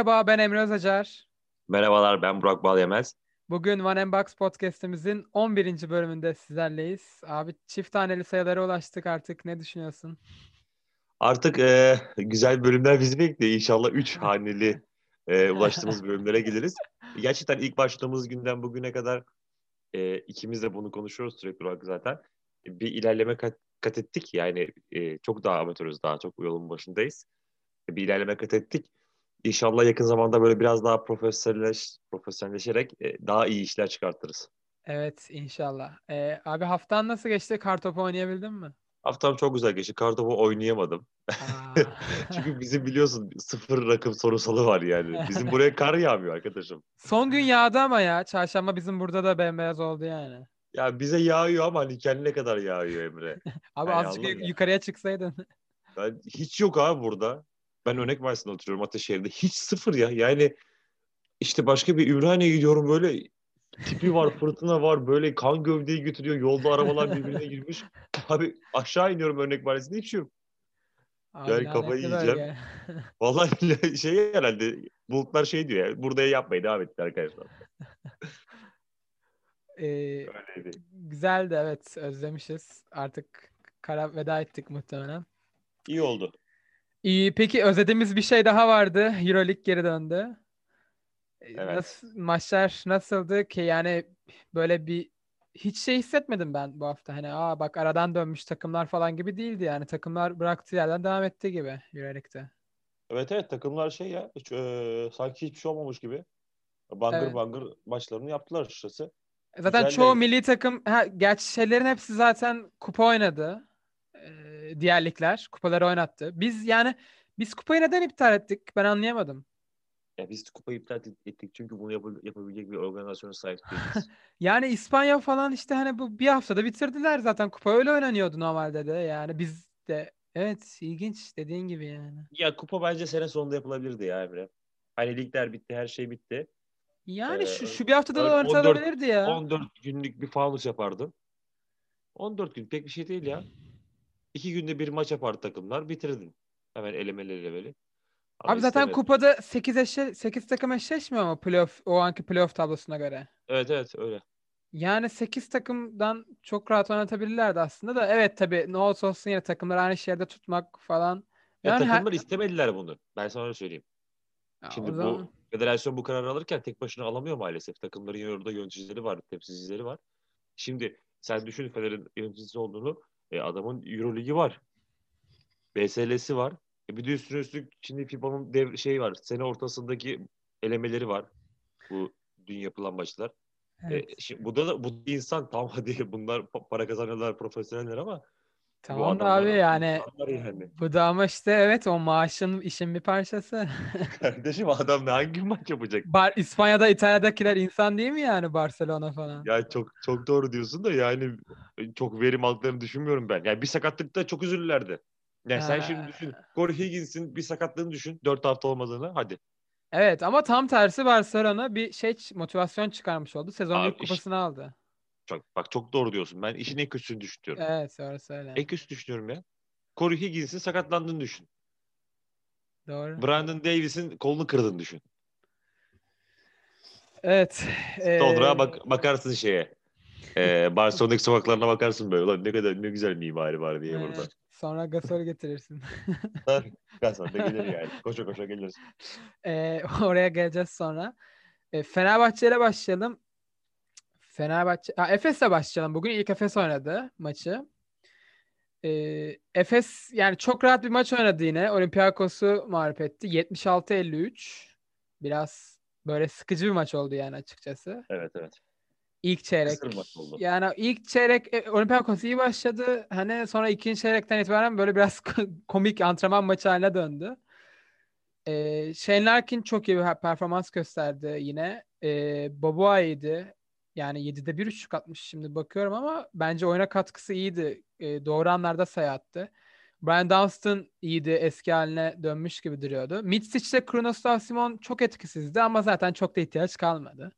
Merhaba ben Emre Özacar. Merhabalar ben Burak Balyemez. Bugün One and Box podcast'imizin 11. bölümünde sizlerleyiz. Abi çift taneli sayılara ulaştık artık. Ne düşünüyorsun? Artık e, güzel bölümler bizi bekliyor. İnşallah 3 haneli e, ulaştığımız bölümlere geliriz. Gerçekten ilk başladığımız günden bugüne kadar e, ikimiz de bunu konuşuyoruz sürekli olarak zaten. Bir ilerleme kat, kat ettik. Yani e, çok daha amatörüz, daha çok yolun başındayız. Bir ilerleme kat ettik. İnşallah yakın zamanda böyle biraz daha profesyonelleş, profesyonelleşerek e, daha iyi işler çıkartırız. Evet inşallah. Ee, abi haftan nasıl geçti? Kartopu oynayabildin mi? Haftam çok güzel geçti. Kartopu oynayamadım. Çünkü bizim biliyorsun sıfır rakım sorusalı var yani. Bizim buraya kar yağmıyor arkadaşım. Son gün yağdı ama ya. Çarşamba bizim burada da bembeyaz oldu yani. Ya bize yağıyor ama hani kendine kadar yağıyor Emre. abi yani azıcık yukarıya çıksaydın. Ben, hiç yok abi burada. Ben Örnek Mahallesi'nde oturuyorum Ataşehir'de. Hiç sıfır ya. Yani işte başka bir Ümraniye'ye gidiyorum böyle tipi var, fırtına var. Böyle kan gövdeyi götürüyor. Yolda arabalar birbirine girmiş. Abi aşağı iniyorum Örnek hiç yok. Abi, yani kafayı yiyeceğim. Vallahi şey herhalde bulutlar şey diyor ya. Burada yapmayı devam etti arkadaşlar. ee, güzeldi evet özlemişiz. Artık kara veda ettik muhtemelen. İyi oldu. İyi, peki özlediğimiz bir şey daha vardı. Euroleague geri döndü. Ee, evet. Nasıl, maçlar nasıldı ki yani böyle bir hiç şey hissetmedim ben bu hafta. Hani aa bak aradan dönmüş takımlar falan gibi değildi yani. Takımlar bıraktığı yerden devam etti gibi Euroleague'de. Evet evet takımlar şey ya hiç, e, sanki hiçbir şey olmamış gibi. Bangır evet. bangır maçlarını yaptılar açıkçası. Zaten Güzel çoğu de... milli takım ha, gerçi şeylerin hepsi zaten kupa oynadı diğer ligler kupaları oynattı. Biz yani biz kupayı neden iptal ettik? Ben anlayamadım. Ya biz kupayı iptal ettik çünkü bunu yap- yapabilecek bir organizasyona sahip değiliz. yani İspanya falan işte hani bu bir haftada bitirdiler zaten kupa öyle oynanıyordu normalde de yani biz de evet ilginç dediğin gibi yani. Ya kupa bence sene sonunda yapılabilirdi ya Emre. Hani ligler bitti her şey bitti. Yani ee, şu, şu bir haftada da oynatılabilirdi ya. 14 günlük bir faunus yapardın. 14 gün pek bir şey değil ya. İki günde bir maç yapar takımlar bitirdin. Hemen elemeli elemeli. Ama Abi zaten istemedim. kupada 8 eşe 8 takım eşleşmiyor mu playoff o anki playoff tablosuna göre? Evet evet öyle. Yani 8 takımdan çok rahat oynatabilirlerdi aslında da evet tabii ne olursa olsun yine takımları aynı şehirde tutmak falan. Yani ya takımlar her... istemediler bunu. Ben sana öyle söyleyeyim. Ya Şimdi zaman... bu federasyon bu kararı alırken tek başına alamıyor maalesef. Takımların orada yöneticileri var, temsilcileri var. Şimdi sen düşün federasyon yöneticisi olduğunu e, adamın Euroligi var. BSL'si var. E, bir de üstüne üstlük şimdi FIBA'nın dev şey var. Sene ortasındaki elemeleri var. Bu dün yapılan maçlar. E, evet. E, şimdi, bu da bu insan tam hadi bunlar para kazanıyorlar profesyoneller ama Tamam da abi yani, yani bu da ama işte evet o maaşın işin bir parçası. Kardeşim adam ne hangi maç yapacak? Bar İspanya'da İtalya'dakiler insan değil mi yani Barcelona falan? Ya çok çok doğru diyorsun da yani çok verim aldıklarını düşünmüyorum ben. Yani bir sakatlıkta çok üzülürlerdi. Yani ha. sen şimdi düşün. Corey Higgins'in bir sakatlığını düşün. Dört hafta olmadığını hadi. Evet ama tam tersi Barcelona bir şey motivasyon çıkarmış oldu. Sezon büyük kupasını aldı. Çok, bak çok doğru diyorsun. Ben işin en kötüsünü düşünüyorum. Evet orası öyle. En kötüsü düşünüyorum ya. Corey Higgins'in sakatlandığını düşün. Doğru. Brandon Davis'in kolunu kırdığını düşün. Evet. Londra'ya ee... bak, bakarsın şeye. Ee, Barcelona'daki sokaklarına bakarsın böyle. Ulan ne kadar ne güzel mimari var diye burada. Sonra Gasol getirirsin. Gasol da gelir yani. Koşa koşa geliriz. Ee, oraya geleceğiz sonra. Ee, Fenerbahçe ile başlayalım. Fenerbahçe, ha, Efes'le başlayalım. Bugün ilk Efes oynadı maçı. Ee, Efes yani çok rahat bir maç oynadı yine. Olympiakos'u mağlup etti. 76-53. Biraz böyle sıkıcı bir maç oldu yani açıkçası. Evet evet. İlk çeyrek. Yani ilk çeyrek e, Olympiakos iyi başladı. Hani sonra ikinci çeyrekten itibaren böyle biraz komik antrenman maçı haline döndü. Ee, Shane Larkin çok iyi bir performans gösterdi yine. Ee, Boboa iyiydi. Yani 7'de 1 üçlük atmış şimdi bakıyorum ama bence oyuna katkısı iyiydi. E, doğru anlarda sayı attı. Brian Dunstan iyiydi. Eski haline dönmüş gibi duruyordu. Mitsic ile Kronoslav Simon çok etkisizdi ama zaten çok da ihtiyaç kalmadı.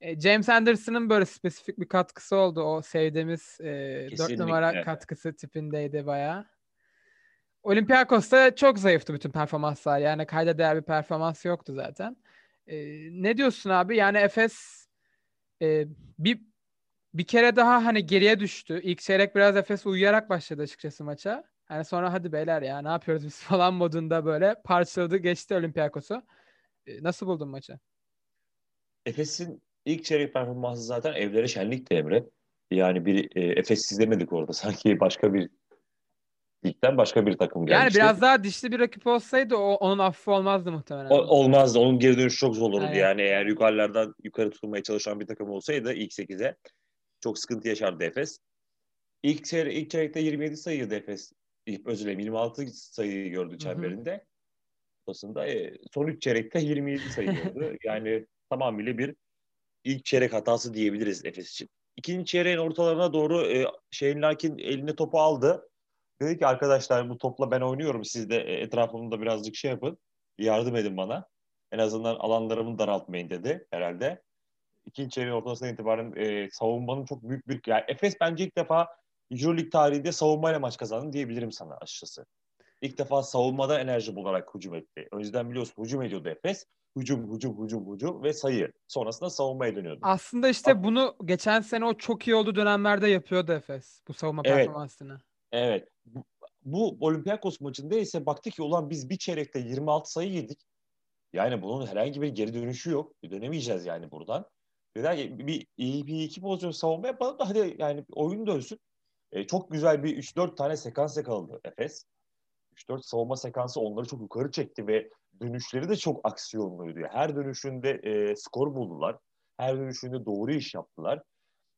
E, James Anderson'ın böyle spesifik bir katkısı oldu. O sevdiğimiz e, 4 numara katkısı tipindeydi bayağı. Olympiakos'ta çok zayıftı bütün performanslar. Yani kayda değer bir performans yoktu zaten. Ee, ne diyorsun abi? Yani Efes e, bir bir kere daha hani geriye düştü. İlk çeyrek biraz Efes uyuyarak başladı açıkçası maça. Hani sonra hadi beyler ya ne yapıyoruz biz falan modunda böyle parçaladı geçti Olympiakos'u. Ee, nasıl buldun maçı? Efes'in ilk çeyrek performansı zaten evlere şenlikti Emre. Yani bir e, Efes izlemedik orada. Sanki başka bir ligden başka bir takım gelmişti. Yani biraz daha dişli bir rakip olsaydı o, onun affı olmazdı muhtemelen. O, olmazdı. Onun geri dönüşü çok zor olurdu. Aynen. Yani eğer yukarılardan yukarı tutulmaya çalışan bir takım olsaydı ilk 8'e çok sıkıntı yaşardı Efes. İlk, çeyre ilk çeyrekte 27 sayıydı Efes. Özür dilerim 26 sayıyı gördü çemberinde. Aslında e, son 3 çeyrekte 27 sayı gördü. yani tamamıyla bir ilk çeyrek hatası diyebiliriz Efes için. İkinci çeyreğin ortalarına doğru e, Shane Larkin eline topu aldı. Dedi ki arkadaşlar bu topla ben oynuyorum. Siz de e, etrafımda birazcık şey yapın. Yardım edin bana. En azından alanlarımı daraltmayın dedi herhalde. İkinci çeyreğin ortasına itibaren e, savunmanın çok büyük bir... Yani Efes bence ilk defa Euroleague tarihinde savunmayla maç kazandı diyebilirim sana açıkçası. İlk defa savunmada enerji bularak hücum etti. Önceden biliyorsun hücum ediyordu Efes. Hücum, hücum, hücum, hücum ve sayı. Sonrasında savunmaya dönüyordu. Aslında işte Ama, bunu geçen sene o çok iyi olduğu dönemlerde yapıyordu Efes. Bu savunma evet, performansını. Evet. Bu, bu Olympiakos maçında ise baktık ki olan biz bir çeyrekte 26 sayı yedik. Yani bunun herhangi bir geri dönüşü yok. Dönemeyeceğiz yani buradan. Neden? Bir, iyi bir iki pozisyon savunma yapalım da hadi yani oyun dönsün. E, çok güzel bir 3-4 tane sekans yakaladı Efes. 3-4 savunma sekansı onları çok yukarı çekti ve dönüşleri de çok aksiyonluydu. Her dönüşünde e, skor buldular. Her dönüşünde doğru iş yaptılar.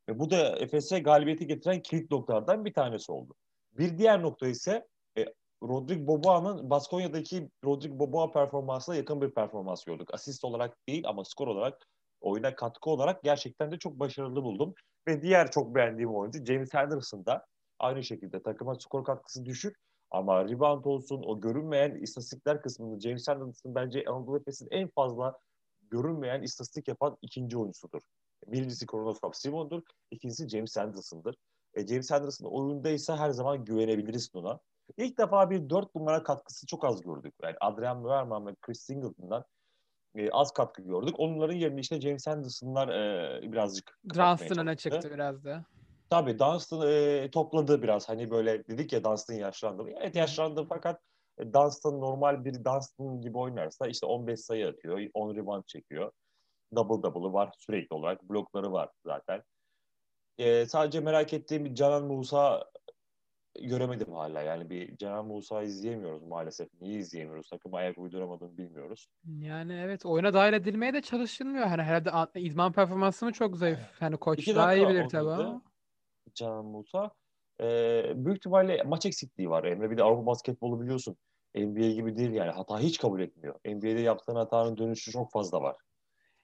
Ve bu da Efes'e galibiyeti getiren kilit noktalardan bir tanesi oldu. Bir diğer nokta ise e, Rodrigo Boboa'nın Baskonya'daki Rodrigo Boboa performansına yakın bir performans gördük. Asist olarak değil ama skor olarak oyuna katkı olarak gerçekten de çok başarılı buldum. Ve diğer çok beğendiğim oyuncu James Henderson da aynı şekilde takıma skor katkısı düşük ama rebound olsun o görünmeyen istatistikler kısmında James Henderson bence Anadolu Efes'in en fazla görünmeyen istatistik yapan ikinci oyuncusudur. Birincisi Kronoslav Simon'dur, ikincisi James Henderson'dır. E, James Henderson oyundaysa her zaman güvenebiliriz ona. İlk defa bir dört bunlara katkısı çok az gördük. Yani Adrian Muerman ve Chris Singleton'dan e, az katkı gördük. Onların yerine işte James Henderson'lar e, birazcık Dunstan öne çıktı biraz da. Tabii Dunstan e, topladı biraz. Hani böyle dedik ya Dunstan yaşlandı. Evet yaşlandı fakat e, Dunstan normal bir Dunstan gibi oynarsa işte 15 sayı atıyor, 10 rebound çekiyor. Double double'ı var sürekli olarak. Blokları var zaten. E, sadece merak ettiğim Canan Musa göremedim hala. Yani bir Canan Musa izleyemiyoruz maalesef. Niye izleyemiyoruz? Takım ayak uyduramadığını bilmiyoruz. Yani evet oyuna dahil edilmeye de çalışılmıyor. Hani herhalde idman performansı mı çok zayıf? Hani koç daha iyi bilir tabii ama. Canan Musa. Ee, büyük ihtimalle maç eksikliği var Emre. Bir de Avrupa basketbolu biliyorsun. NBA gibi değil yani. Hata hiç kabul etmiyor. NBA'de yaptığın hatanın dönüşü çok fazla var.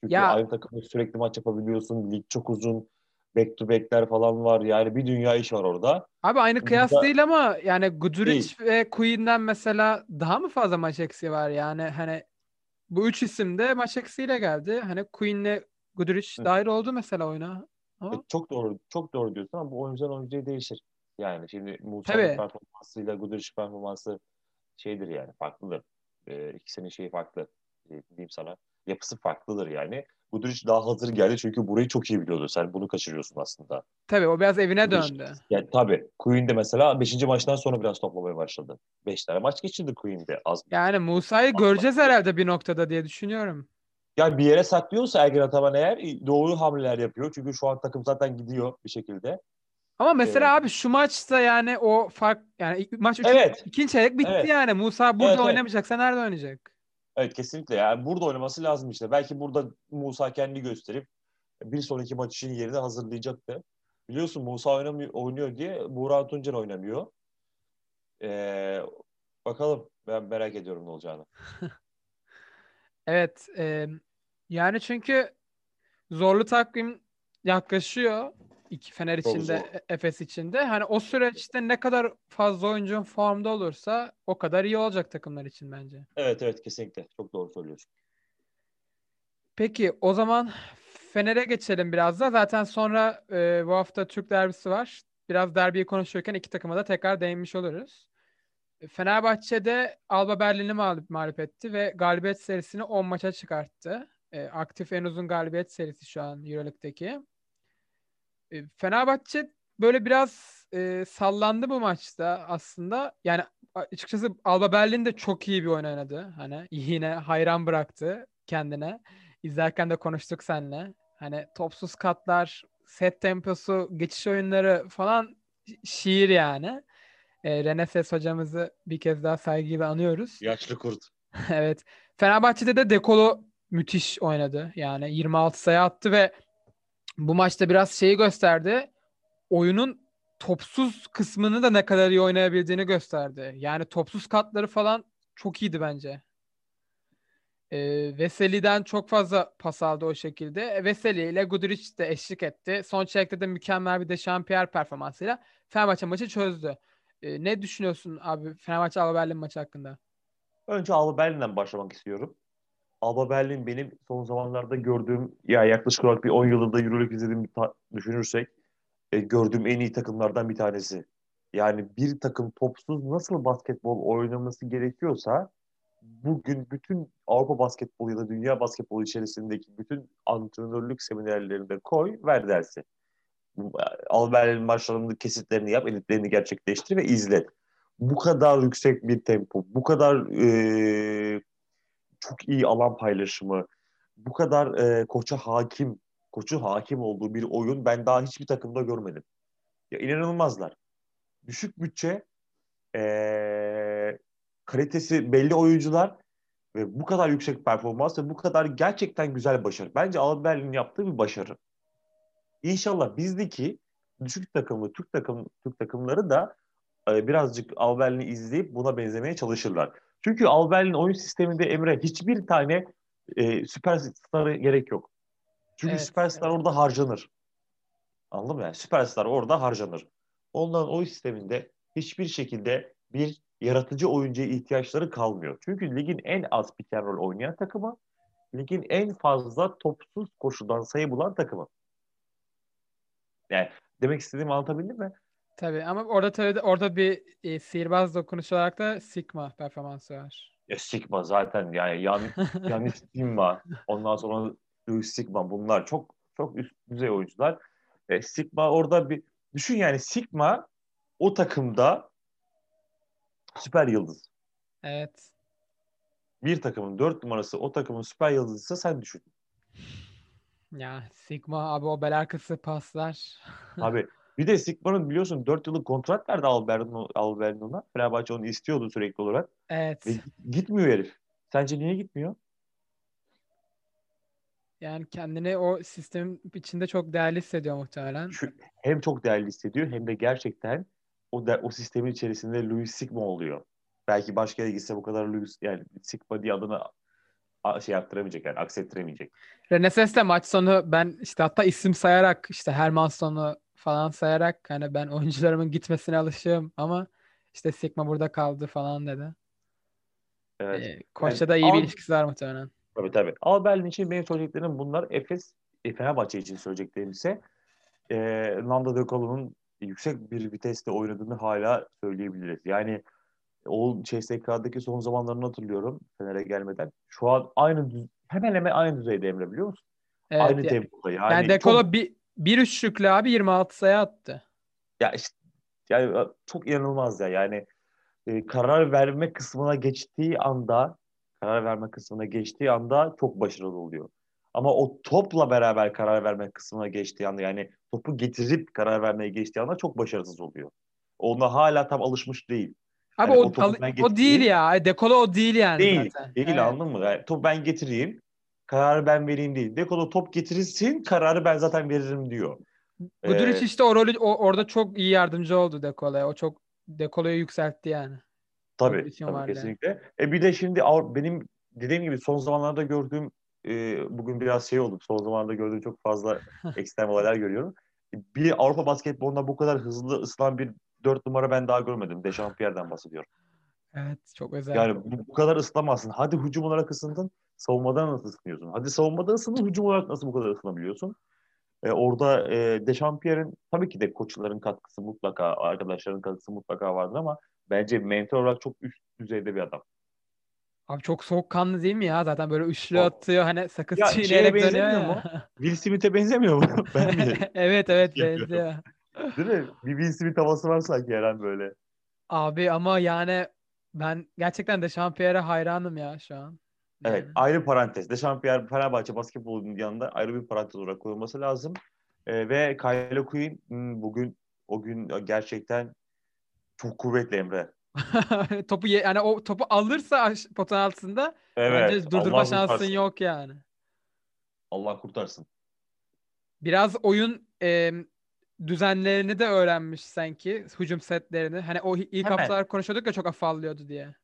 Çünkü ya, aynı takımda sürekli maç yapabiliyorsun. Lig çok uzun back to back'ler falan var. Yani bir dünya iş var orada. Abi aynı kıyas Burada... değil ama yani Guduric ve Queen'den mesela daha mı fazla maç eksiği var? Yani hani bu üç isim de maç eksiğiyle geldi. Hani Queen'le Guduric dahil oldu mesela oyuna. Ama... E, çok doğru, çok doğru diyorsun ama bu oyuncudan oyuncuya değişir. Yani şimdi Musa'nın performansıyla Guduric performansı şeydir yani farklıdır. Ee, ikisinin şeyi farklı. Ee, diyeyim sana. Yapısı farklıdır yani. Guduric daha hazır geldi çünkü burayı çok iyi biliyordu. Sen bunu kaçırıyorsun aslında. Tabii o biraz evine Guduric, döndü. Yani tabii. Queen'de mesela 5. maçtan sonra biraz toplamaya başladı. 5 tane maç geçirdi Queen'de. Az yani Musa'yı göreceğiz maç. herhalde bir noktada diye düşünüyorum. Yani bir yere saklıyorsa Ergin Ataman eğer doğru hamleler yapıyor. Çünkü şu an takım zaten gidiyor bir şekilde. Ama mesela ee, abi şu maçta yani o fark yani maç üçüncü, evet. ikinci çeyrek bitti evet. yani. Musa burada evet, oynamayacaksa evet. nerede oynayacak? Evet kesinlikle yani burada oynaması lazım işte. Belki burada Musa kendi gösterip bir sonraki maç için yerini hazırlayacaktı. Biliyorsun Musa oynamıyor, oynuyor diye Buğra Tuncer oynamıyor. Ee, bakalım ben merak ediyorum ne olacağını. evet. E, yani çünkü zorlu takvim yaklaşıyor. İki Fener içinde, e, Efes içinde. Hani o süreçte ne kadar fazla oyuncunun formda olursa o kadar iyi olacak takımlar için bence. Evet evet kesinlikle. Çok doğru söylüyorsun. Peki o zaman Fener'e geçelim biraz da. Zaten sonra e, bu hafta Türk derbisi var. Biraz derbiyi konuşurken iki takıma da tekrar değinmiş oluruz. Fenerbahçe'de Alba Berlin'i mağlup, mağlup etti ve galibiyet serisini 10 maça çıkarttı. E, aktif en uzun galibiyet serisi şu an Euroleague'deki. E, Fenerbahçe böyle biraz e, sallandı bu maçta aslında. Yani açıkçası Alba Berlin de çok iyi bir oyun oynadı. Hani yine hayran bıraktı kendine. İzlerken de konuştuk seninle. Hani topsuz katlar, set temposu, geçiş oyunları falan şiir yani. E, Reneses hocamızı bir kez daha saygıyla anıyoruz. Yaşlı kurt. evet. Fenerbahçe'de de Dekolo müthiş oynadı. Yani 26 sayı attı ve bu maçta biraz şeyi gösterdi. Oyunun topsuz kısmını da ne kadar iyi oynayabildiğini gösterdi. Yani topsuz katları falan çok iyiydi bence. E, Veseli'den çok fazla pas aldı o şekilde. E, Veseli ile Guduric de eşlik etti. Son çeyrekte de mükemmel bir de Şampiyer performansıyla Fenerbahçe maçı çözdü. E, ne düşünüyorsun abi Fenerbahçe Alba Berlin maçı hakkında? Önce Alba Berlin'den başlamak istiyorum. Alba Berlin benim son zamanlarda gördüğüm ya yaklaşık olarak bir 10 yılında Euroleague izlediğimi düşünürsek e, gördüğüm en iyi takımlardan bir tanesi. Yani bir takım topsuz nasıl basketbol oynaması gerekiyorsa bugün bütün Avrupa basketbolu ya da dünya basketbolu içerisindeki bütün antrenörlük seminerlerinde koy ver dersi. Alber'in maçlarının kesitlerini yap, editlerini gerçekleştir ve izle. Bu kadar yüksek bir tempo, bu kadar e, çok iyi alan paylaşımı, bu kadar e, koça hakim, koçu hakim olduğu bir oyun ben daha hiçbir takımda görmedim. Ya inanılmazlar. Düşük bütçe, e, kalitesi belli oyuncular ve bu kadar yüksek performans ve bu kadar gerçekten güzel başarı. Bence Albert'in yaptığı bir başarı. İnşallah bizdeki düşük takımlı Türk takım Türk takımları da e, birazcık Albert'ini izleyip buna benzemeye çalışırlar. Çünkü Albert'in oyun sisteminde Emre hiçbir tane e, süperstar'a gerek yok. Çünkü evet, süperstar evet. orada harcanır. Anladın mı? Yani süperstar orada harcanır. Ondan oyun sisteminde hiçbir şekilde bir yaratıcı oyuncuya ihtiyaçları kalmıyor. Çünkü ligin en az pick and roll oynayan takımı, ligin en fazla topsuz koşudan sayı bulan takımı. Yani demek istediğimi anlatabildim mi? Tabii ama orada tabii orada bir e, sihirbaz dokunuş olarak da Sigma performansı var. Ya Sigma zaten yani Yan, Yanis Sigma ondan sonra Sigma bunlar çok çok üst düzey oyuncular. E, Sigma orada bir düşün yani Sigma o takımda süper yıldız. Evet. Bir takımın dört numarası o takımın süper yıldızıysa sen düşün. Ya Sigma abi o bel arkası paslar. abi bir de Sigma'nın biliyorsun 4 yıllık kontrat verdi Alberno, Alberno'na. Fenerbahçe onu istiyordu sürekli olarak. Evet. Ve gitmiyor herif. Sence niye gitmiyor? Yani kendini o sistem içinde çok değerli hissediyor muhtemelen. Şu, hem çok değerli hissediyor hem de gerçekten o da, o sistemin içerisinde Louis Sigma oluyor. Belki başka yere gitse bu kadar Louis yani Sigma diye adını şey yaptıramayacak yani aksettiremeyecek. Reneses'le maç sonu ben işte hatta isim sayarak işte Hermanson'u falan sayarak hani ben oyuncularımın gitmesine alışığım ama işte Sigma burada kaldı falan dedi. Evet. Ee, Koç'ta yani, da iyi Al... bir ilişkisi var muhtemelen. Tabii tabii. Al Berlin için benim söyleyeceklerim bunlar. Efes, e, Fenerbahçe için söyleyeceklerim ise e, Nando De Colo'nun yüksek bir viteste oynadığını hala söyleyebiliriz. Yani o CSK'daki son zamanlarını hatırlıyorum Fener'e gelmeden. Şu an aynı düz, hemen hemen aynı düzeyde Emre biliyor musun? Evet, aynı ya, tempoda yani. Yani Dekolo çok... bir, bir üçlükle abi 26 sayı attı. Ya işte yani çok inanılmaz ya yani e, karar verme kısmına geçtiği anda karar verme kısmına geçtiği anda çok başarılı oluyor. Ama o topla beraber karar verme kısmına geçtiği anda yani topu getirip karar vermeye geçtiği anda çok başarısız oluyor. Ona hala tam alışmış değil. Abi yani o, o, o değil ya. Dekolo o değil yani değil, zaten. Değil evet. anladın mı? Yani, top ben getireyim. Kararı ben vereyim değil. Dekolo top getirirsin. Kararı ben zaten veririm diyor. Guduric ee, işte o rolü o, orada çok iyi yardımcı oldu Dekolo'ya. O çok Dekolo'yu yükseltti yani. Tabii, tabii kesinlikle. E bir de şimdi benim dediğim gibi son zamanlarda gördüğüm e, bugün biraz şey oldu. Son zamanlarda gördüğüm çok fazla ekstrem olaylar görüyorum. Bir Avrupa basketbolunda bu kadar hızlı ısınan bir dört numara ben daha görmedim. Dechampierre'den bahsediyorum. Evet çok özel. Yani bu, bu kadar ıslamazsın. Hadi hücum olarak ısındın. Savunmadan nasıl ısınıyorsun? Hadi savunmadan ısındın. Hücum olarak nasıl bu kadar ısınabiliyorsun? Ee, orada e, Dechampierre'in tabii ki de koçların katkısı mutlaka, arkadaşların katkısı mutlaka vardır ama bence mental olarak çok üst düzeyde bir adam. Abi çok soğukkanlı değil mi ya? Zaten böyle üçlü atıyor hani sakız ya, çiğneyerek dönüyor ya. Mu? Will Smith'e benzemiyor mu? ben mi? evet evet benziyor. Değil mi? Bir Will Smith havası var sanki Eren böyle. Abi ama yani ben gerçekten de Şampiyer'e hayranım ya şu an. Evet yani. ayrı parantez. Deşampiyer Fenerbahçe basketbolunun yanında ayrı bir parantez olarak koyulması lazım. Ee, ve Kylo Quinn hmm, bugün o gün gerçekten çok kuvvetli Emre. topu yani o topu alırsa potun altında evet, bence durdurma Allah şansın kurtarsın. yok yani. Allah kurtarsın. Biraz oyun e, düzenlerini de öğrenmiş sanki hücum setlerini. Hani o ilk Hemen. haftalar konuşuyorduk ya çok afallıyordu diye.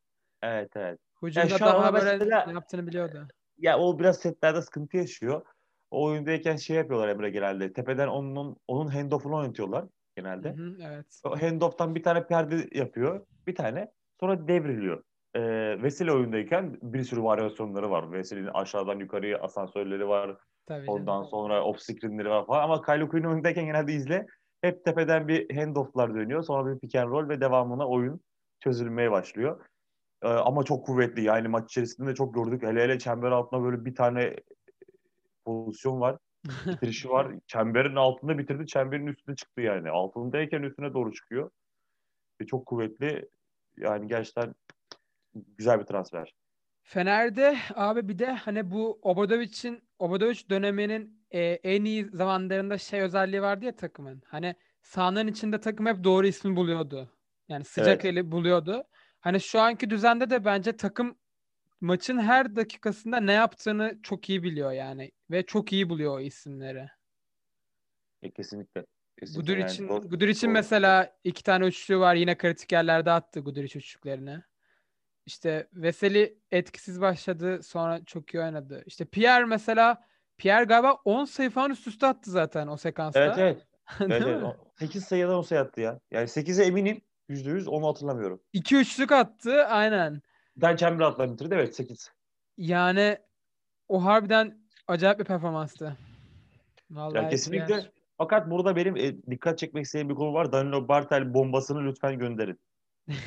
Evet evet. Hücumda yani daha böyle mesela, yaptığını biliyordu. Ya o biraz setlerde sıkıntı yaşıyor. O oyundayken şey yapıyorlar Emre genelde. Tepeden onun onun handoff'unu oynatıyorlar genelde. Hı hı, evet. O handoff'tan bir tane perde yapıyor. Bir tane. Sonra devriliyor. Ee, Vesile oyundayken bir sürü varyasyonları var. Vesile'nin aşağıdan yukarıya asansörleri var. Tabii Ondan canım. sonra off screen'leri var falan. Ama Kylo Quinn oyundayken genelde izle. Hep tepeden bir handoff'lar dönüyor. Sonra bir pick and roll ve devamına oyun çözülmeye başlıyor. Ee, ama çok kuvvetli. Yani maç içerisinde çok gördük. Hele hele çember altında böyle bir tane pozisyon var. Bitirişi var. Çemberin altında bitirdi. Çemberin üstüne çıktı yani. Altındayken üstüne doğru çıkıyor. Ve çok kuvvetli. Yani gerçekten güzel bir transfer. Fener'de abi bir de hani bu Obradovic'in Obradovic döneminin e, en iyi zamanlarında şey özelliği vardı ya takımın. Hani sahanın içinde takım hep doğru ismi buluyordu. Yani sıcak evet. eli buluyordu. Hani şu anki düzende de bence takım maçın her dakikasında ne yaptığını çok iyi biliyor yani ve çok iyi buluyor o isimleri. E, kesinlikle. kesinlikle. Gudur yani için doğru, Gudur için doğru. mesela iki tane üçlü var yine kritik yerlerde attı Guduric üçlüklerini. İşte Veseli etkisiz başladı sonra çok iyi oynadı. İşte Pierre mesela Pierre galiba 10 sayı falan üst üste attı zaten o sekansta. Evet evet. evet, evet. 8 sayıdan 10 sayı attı ya. Yani 8'e eminim. %100 onu hatırlamıyorum. 2 üçlük attı aynen. Dan Chamber atlar bitirdi evet 8. Yani o harbiden acayip bir performanstı. Vallahi ya kesinlikle. Yer. Fakat burada benim e, dikkat çekmek istediğim bir konu var. Danilo Bartel bombasını lütfen gönderin.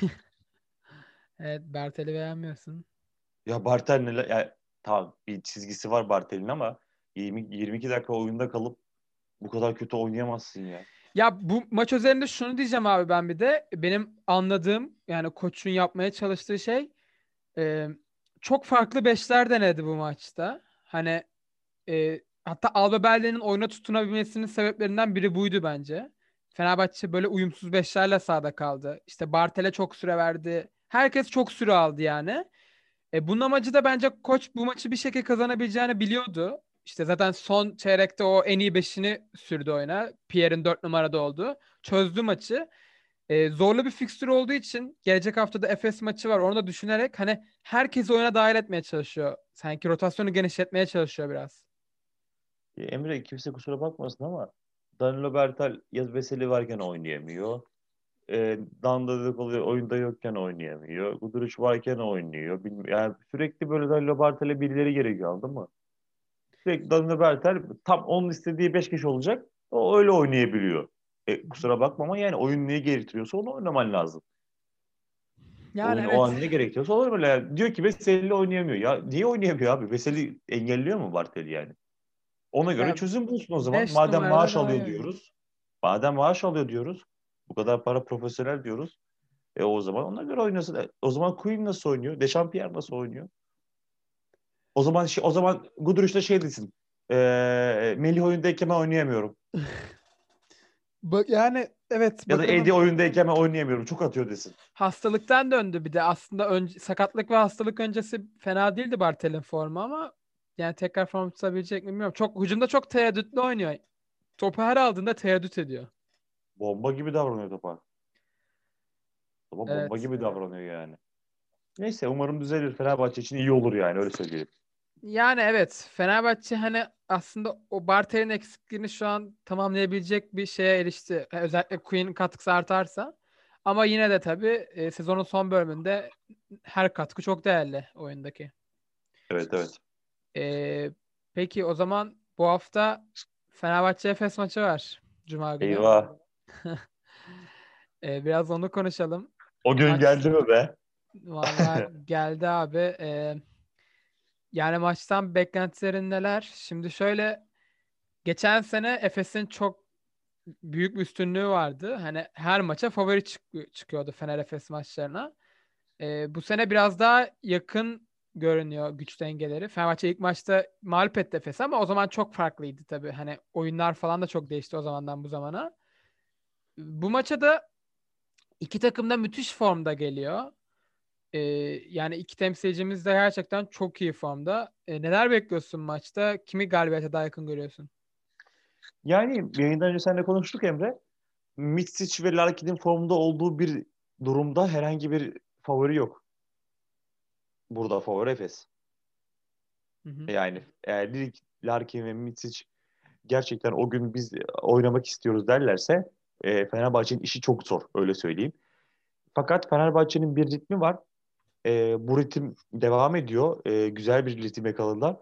evet Bartel'i beğenmiyorsun. Ya Bartel ne? Ya, tamam bir çizgisi var Bartel'in ama 20, 22 dakika oyunda kalıp bu kadar kötü oynayamazsın ya. Ya bu maç üzerinde şunu diyeceğim abi ben bir de. Benim anladığım yani koçun yapmaya çalıştığı şey e, çok farklı beşler denedi bu maçta. Hani e, hatta Alba Berlin'in oyuna tutunabilmesinin sebeplerinden biri buydu bence. Fenerbahçe böyle uyumsuz beşlerle sahada kaldı. İşte Bartel'e çok süre verdi. Herkes çok süre aldı yani. E, bunun amacı da bence koç bu maçı bir şekilde kazanabileceğini biliyordu. İşte zaten son çeyrekte o en iyi beşini sürdü oyuna. Pierre'in dört numarada oldu. Çözdü maçı. Ee, zorlu bir fikstür olduğu için gelecek haftada Efes maçı var. Onu da düşünerek hani herkesi oyuna dahil etmeye çalışıyor. Sanki rotasyonu genişletmeye çalışıyor biraz. Emre kimse kusura bakmasın ama Danilo Bertal yaz Veseli varken oynayamıyor. E, Danda oluyor oyunda yokken oynayamıyor. Guduric varken oynuyor. Bilmiyorum. Yani sürekli böyle Danilo Bertal'e birileri gerekiyor anladın mı? Sürekli Danilo Bertel tam onun istediği 5 kişi olacak. O öyle oynayabiliyor. E, kusura bakma ama yani oyun neyi gerektiriyorsa onu oynaman lazım. Yani oyun, evet. O an ne gerekiyorsa olur böyle. Yani. Diyor ki Veseli oynayamıyor. Ya niye oynayamıyor abi? Veseli engelliyor mu Bartel'i yani? Ona göre ya, çözüm bulsun o zaman. Madem maaş alıyor yani. diyoruz. Madem maaş alıyor diyoruz. Bu kadar para profesyonel diyoruz. E o zaman ona göre oynasın. E, o zaman Queen nasıl oynuyor? Dechampierre nasıl oynuyor? O zaman şey, o zaman Guduric'de şey desin. E, Melih oyundayken ben oynayamıyorum. Bak yani evet. Ya da Eddie oyundayken ben oynayamıyorum. Çok atıyor desin. Hastalıktan döndü bir de. Aslında önce, sakatlık ve hastalık öncesi fena değildi Bartel'in formu ama yani tekrar form tutabilecek mi bilmiyorum. Çok hücumda çok tereddütlü oynuyor. Topu her aldığında tereddüt ediyor. Bomba gibi davranıyor topa. Topa evet. bomba gibi davranıyor yani. Neyse umarım düzelir. Fenerbahçe için iyi olur yani öyle söyleyelim. Yani evet Fenerbahçe hani aslında o Bartel'in eksikliğini şu an tamamlayabilecek bir şeye erişti. Özellikle Queen katkısı artarsa. Ama yine de tabii e, sezonun son bölümünde her katkı çok değerli oyundaki. Evet evet. E, peki o zaman bu hafta Fenerbahçe Efes maçı var. Cuma günü. Eyvah. e, biraz onu konuşalım. O gün Maç... geldi mi be? Vallahi geldi abi. Ee, yani maçtan beklentilerin neler? Şimdi şöyle geçen sene Efes'in çok büyük bir üstünlüğü vardı. Hani her maça favori çık- çıkıyordu Fener Efes maçlarına. Ee, bu sene biraz daha yakın görünüyor güç dengeleri. Fenerbahçe ilk maçta mağlup etti Efes ama o zaman çok farklıydı tabii. Hani oyunlar falan da çok değişti o zamandan bu zamana. Bu maça da iki takım da müthiş formda geliyor. Ee, yani iki temsilcimiz de gerçekten çok iyi formda. Ee, neler bekliyorsun maçta? Kimi galibiyete daha yakın görüyorsun? Yani yayından önce seninle konuştuk Emre. Mitsic ve Larkin'in formda olduğu bir durumda herhangi bir favori yok. Burada favori Efes. Hı hı. Yani eğer Larkin ve Mitsic gerçekten o gün biz oynamak istiyoruz derlerse e, Fenerbahçe'nin işi çok zor öyle söyleyeyim. Fakat Fenerbahçe'nin bir ritmi var. E, bu ritim devam ediyor. E, güzel bir ritim yakaladılar.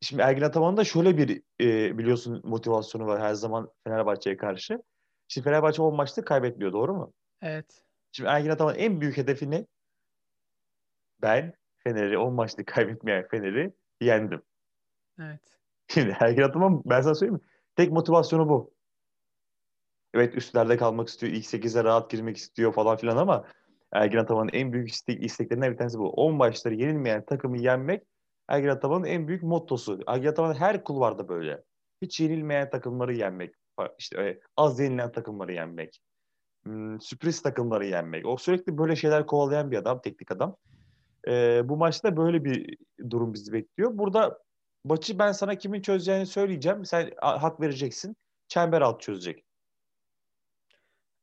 Şimdi Ergin Ataman'ın da şöyle bir e, biliyorsun motivasyonu var her zaman Fenerbahçe'ye karşı. Şimdi Fenerbahçe 10 maçta kaybetmiyor doğru mu? Evet. Şimdi Ergin Ataman'ın en büyük hedefi ne? Ben Fener'i 10 maçta kaybetmeyen Fener'i yendim. Evet. Şimdi Ergin Ataman ben sana söyleyeyim mi? Tek motivasyonu bu. Evet üstlerde kalmak istiyor. ilk 8'e rahat girmek istiyor falan filan ama Ergin Ataman'ın en büyük istek, isteklerinden bir tanesi bu. 10 maçları yenilmeyen takımı yenmek Ergin Ataman'ın en büyük mottosu. Ergin Ataman her kulvarda böyle. Hiç yenilmeyen takımları yenmek. İşte az yenilen takımları yenmek. Hmm, sürpriz takımları yenmek. O sürekli böyle şeyler kovalayan bir adam, teknik adam. Ee, bu maçta böyle bir durum bizi bekliyor. Burada maçı ben sana kimin çözeceğini söyleyeceğim. Sen hak vereceksin. Çember alt çözecek.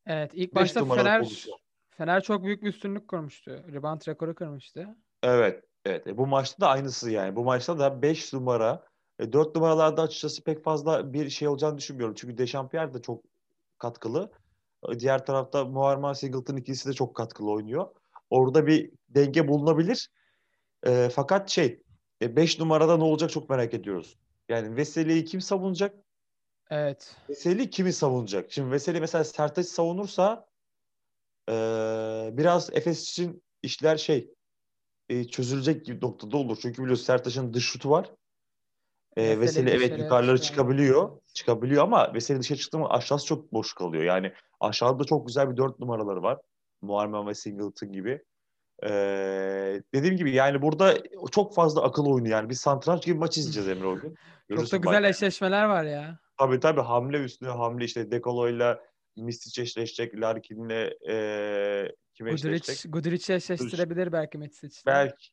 Evet ilk başta Fener pozisyon. Fener çok büyük bir üstünlük kurmuştu. Rebound rekoru kırmıştı. Evet. Evet. E, bu maçta da aynısı yani. Bu maçta da 5 numara e, 4 numaralarda açıkçası pek fazla bir şey olacağını düşünmüyorum. Çünkü Dechampierre de çok katkılı. E, diğer tarafta Muharrem Singleton ikisi de çok katkılı oynuyor. Orada bir denge bulunabilir. E, fakat şey 5 e, numarada ne olacak çok merak ediyoruz. Yani Veseli'yi kim savunacak? Evet. Veseli kimi savunacak? Şimdi Veseli mesela Sertaç savunursa e, biraz Efes için işler şey e, çözülecek gibi noktada olur. Çünkü biliyorsun Sertaç'ın dış şutu var. E, Veseli evet yukarıları çıkabiliyor. Çıkabiliyor ama Veseli dışarı çıktı mı aşağısı çok boş kalıyor. Yani aşağıda çok güzel bir dört numaraları var. Muharrem ve Singleton gibi. Ee, dediğim gibi yani burada çok fazla akıl oyunu yani. Biz satranç gibi maç izleyeceğiz Emre o gün. çok da güzel bak. eşleşmeler var ya. Tabii tabii hamle üstüne hamle işte Dekolo'yla Mistic eşleşecek, Larkin'le e, kim eşleşecek? Guduric eşleştirebilir belki Mistic. Belki.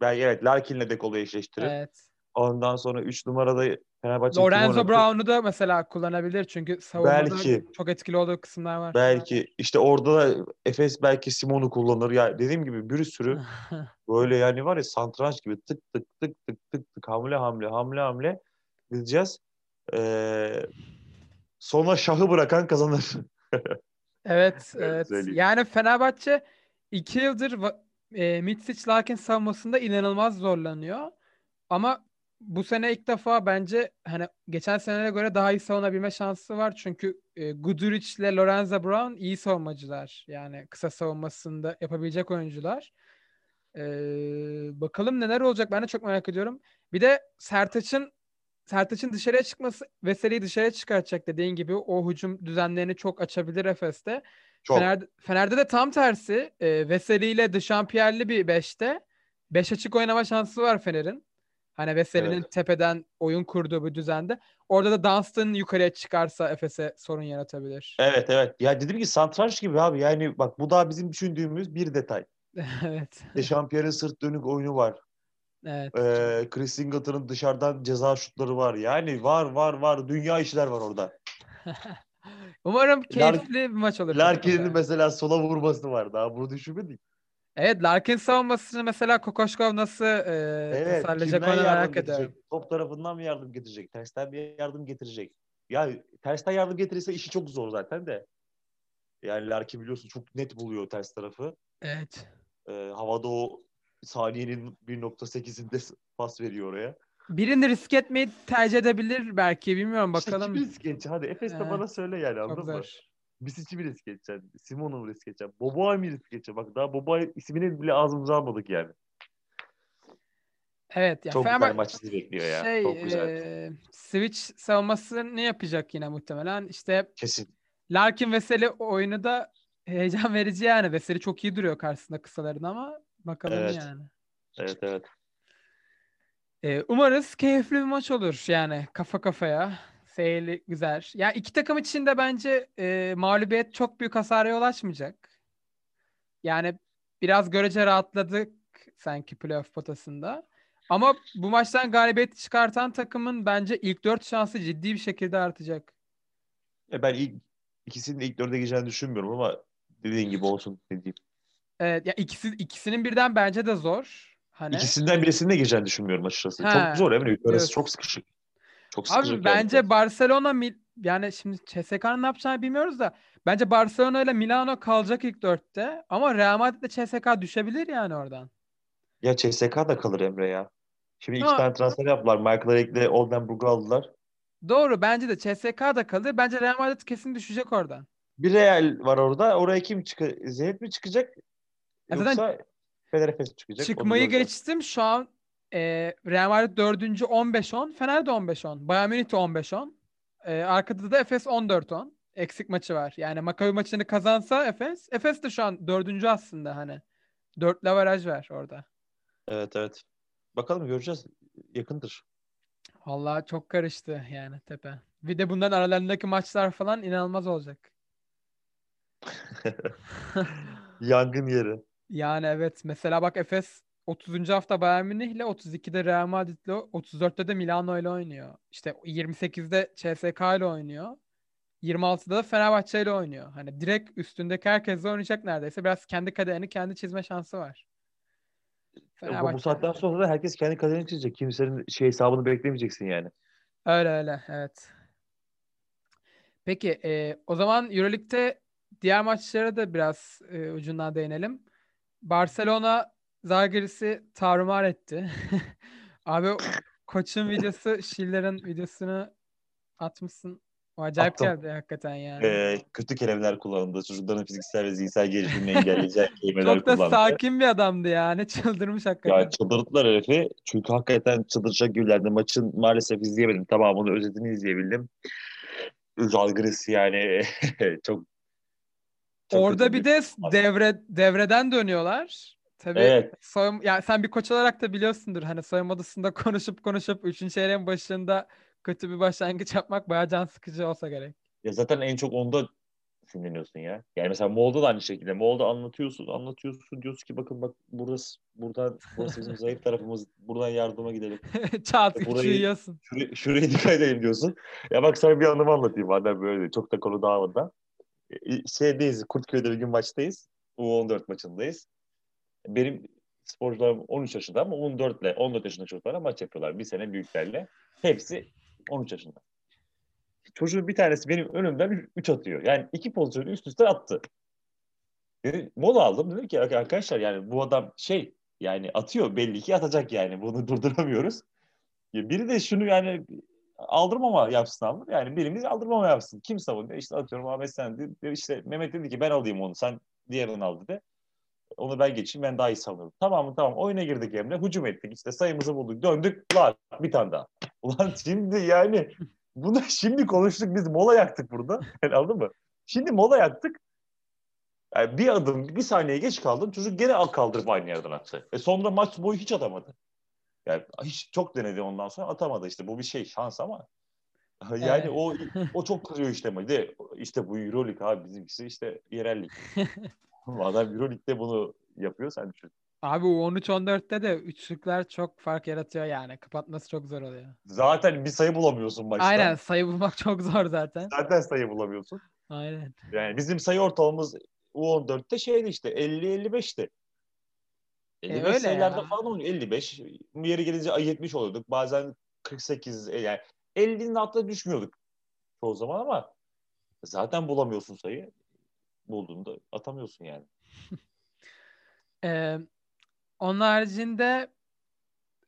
Belki evet Larkin'le Dekolo'yu eşleştirir. Evet. Ondan sonra 3 numarada Fenerbahçe Lorenzo Brown'u da mesela kullanabilir çünkü savunmada belki, çok etkili olduğu kısımlar var. Belki işte orada da Efes belki Simon'u kullanır. Ya dediğim gibi bir sürü böyle yani var ya santranç gibi tık tık tık tık tık tık hamle hamle hamle hamle gideceğiz. Ee, sonra şahı bırakan kazanır. evet, evet. Yani Fenerbahçe iki yıldır e, Mitsic Larkin savunmasında inanılmaz zorlanıyor. Ama bu sene ilk defa bence hani geçen senelere göre daha iyi savunabilme şansı var. Çünkü e, Guduric ile Lorenzo Brown iyi savunmacılar. Yani kısa savunmasında yapabilecek oyuncular. Ee, bakalım neler olacak ben de çok merak ediyorum. Bir de Sertaç'ın Sertaç'ın dışarıya çıkması Veseli'yi dışarıya çıkartacak dediğin gibi o hücum düzenlerini çok açabilir Efes'te. Çok. Fener'de, Fener'de de tam tersi. E, Veseli ile Dışampiyerli bir beşte. Beş açık oynama şansı var Fener'in. Hani Veseli'nin evet. tepeden oyun kurduğu bir düzende. Orada da Dunstan yukarıya çıkarsa Efes'e sorun yaratabilir. Evet evet. Ya dedim ki santranç gibi abi. Yani bak bu da bizim düşündüğümüz bir detay. evet. Şampiyonun sırt dönük oyunu var. Evet. Ee, Chris Singleton'ın dışarıdan ceza şutları var. Yani var var var. Dünya işler var orada. Umarım keyifli Lark, bir maç olur. Larkin'in mesela sola vurması var. Daha bunu düşünmedik. Evet Larkin savunmasını mesela Kokoşkov nasıl e, evet, tasarlayacak onu merak ediyorum. Top tarafından mı yardım getirecek? Tersten bir yardım getirecek. Ya tersten yardım getirirse işi çok zor zaten de. Yani Larkin biliyorsun çok net buluyor ters tarafı. Evet. Ee, havada o saniyenin 1.8'inde pas veriyor oraya. Birini risk etmeyi tercih edebilir belki bilmiyorum bakalım. İşte risk edecek? Hadi Efes de ee, bana söyle yani anladın mı? Bisic'i mi risk edeceksin? Simon'u mu risk edeceksin? Boboa'yı mı risk edeceksin? Bak daha Boboa ismini bile ağzımıza almadık yani. Evet. Ya Çok Fenerbahçe, güzel maç sizi bekliyor ya. Şey, Çok güzel. E, Switch savunması ne yapacak yine muhtemelen? İşte Kesin. Larkin Veseli oyunu da heyecan verici yani. Veseli çok iyi duruyor karşısında kısaların ama bakalım Evet. yani. Evet evet. Ee, umarız keyifli bir maç olur yani kafa kafaya. Seyirli güzel. Ya iki takım için de bence e, mağlubiyet çok büyük hasara yol açmayacak. Yani biraz görece rahatladık sanki playoff potasında. Ama bu maçtan galibiyet çıkartan takımın bence ilk dört şansı ciddi bir şekilde artacak. E ben ilk ikisinin de ilk dörde gireceğini düşünmüyorum ama dediğin gibi olsun ne diyeyim. Evet, ya ikisi ikisinin birden bence de zor. Hani İkisinden birisinin de gireceğini düşünmüyorum açıkçası. He, Çok zor Emre. Arası diyorsun. çok sıkışık. Çok sıkışık. Abi yani. bence Barcelona Mil- yani şimdi CSK'nın ne yapacağını bilmiyoruz da bence Barcelona ile Milano kalacak ilk dörtte ama Real Madrid ile CSK düşebilir yani oradan. Ya CSK da kalır Emre ya. Şimdi iki Ha. tane transfer yaptılar. Michael Erick'le Oldenburg'u aldılar. Doğru bence de CSK da kalır. Bence Real Madrid kesin düşecek oradan. Bir Real var orada. Oraya kim çıkacak? Zenit mi çıkacak? Zaten Yoksa Fener Efes çıkacak. Çıkmayı geçtim şu an e, Real Madrid 4. 15-10, Fener de 15-10, Bayern Münih de 15-10. E, arkada da Efes 14-10. Eksik maçı var. Yani Maccabi maçını kazansa Efes, Efes de şu an 4. aslında hani. 4 averaj var orada. Evet evet. Bakalım göreceğiz. Yakındır. Vallahi çok karıştı yani tepe. Bir de bundan aralarındaki maçlar falan inanılmaz olacak. Yangın yeri. Yani evet mesela bak Efes 30. hafta Bayern Münih ile 32'de Real Madrid ile 34'te de Milano ile oynuyor. İşte 28'de CSK ile oynuyor. 26'da da Fenerbahçe ile oynuyor. Hani direkt üstündeki herkesle oynayacak neredeyse. Biraz kendi kaderini kendi çizme şansı var. Bu, bu Fenerbahçe. saatten sonra da herkes kendi kaderini çizecek. Kimsenin şey hesabını beklemeyeceksin yani. Öyle öyle evet. Peki e, o zaman Euroleague'de diğer maçlara da biraz e, ucundan değinelim. Barcelona Zalgiris'i tarumar etti. Abi koçun videosu, Schiller'in videosunu atmışsın. O acayip Attım. geldi hakikaten yani. Ee, kötü kelimeler kullanıldı. Çocukların fiziksel ve zihinsel gelişimini engelleyecek kelimeler Çok da kullandı. sakin bir adamdı yani. Çıldırmış hakikaten. Ya çıldırttılar herifi. Çünkü hakikaten çıldıracak gibilerdi. Maçın maalesef izleyemedim. Tamamını özetini izleyebildim. Zalgiris yani çok, çok Orada bir de devre devreden dönüyorlar. Tabii Evet. soyun, yani sen bir koç olarak da biliyorsundur hani soyunma odasında konuşup konuşup 3. çeyreğin başında kötü bir başlangıç yapmak bayağı can sıkıcı olsa gerek. Ya zaten en çok onda sinirleniyorsun ya. Yani mesela Moğol'da da aynı şekilde. Moğol'da anlatıyorsun, anlatıyorsun. Diyorsun ki bakın bak burası buradan burası bizim zayıf tarafımız. Buradan yardıma gidelim. Çat Burayı- yiyorsun. Şuraya, şuraya dikkat edelim diyorsun. Ya bak sana bir anımı anlatayım madem böyle. Çok da konu dağılmadan. E, Şeydeyiz, Kurtköy'de bir gün maçtayız. U14 maçındayız. Benim sporcularım 13 yaşında ama 14 ile 14 yaşında çocuklara maç yapıyorlar. Bir sene büyüklerle. Hepsi 13 yaşında. Çocuğun bir tanesi benim önümden 3 atıyor. Yani iki pozisyonu üst üste attı. Dedim, mola aldım. Dedim ki arkadaşlar yani bu adam şey yani atıyor belli ki atacak yani. Bunu durduramıyoruz. Ya biri de şunu yani aldırmama yapsın alır. Yani birimiz aldırmama yapsın. Kim savunuyor? İşte atıyorum Ahmet sen dedi. İşte Mehmet dedi ki ben alayım onu. Sen diğerini al dedi. Onu ben geçeyim ben daha iyi savunurum. Tamam mı tamam. Oyuna girdik Emre. Hücum ettik. İşte sayımızı bulduk. Döndük. Lan bir tane daha. Ulan şimdi yani bunu şimdi konuştuk. Biz mola yaktık burada. Yani anladın mı? Şimdi mola yaktık. Yani bir adım, bir saniye geç kaldım. Çocuk gene al kaldırıp aynı yerden attı. E sonra maç boyu hiç atamadı. Yani hiç çok denedi ondan sonra atamadı işte. Bu bir şey şans ama yani Evet. o o çok kırıyor işte de işte bu Euroleague abi bizimkisi işte yerellik. Adam Euroleague'de bunu yapıyor sen düşün. Abi o 13-14'te de üçlükler çok fark yaratıyor yani. Kapatması çok zor oluyor. Zaten bir sayı bulamıyorsun maçta. Aynen sayı bulmak çok zor zaten. Zaten sayı bulamıyorsun. Aynen. Yani bizim sayı ortalamamız U14'te şeydi işte 50-55'ti. 55 öyle sayılarda ya. falan oynuyor. 55. Yeri gelince 70 oluyorduk. Bazen 48 e, yani 50'nin altına düşmüyorduk çoğu zaman ama zaten bulamıyorsun sayı. Bulduğunda atamıyorsun yani. Ee, onun haricinde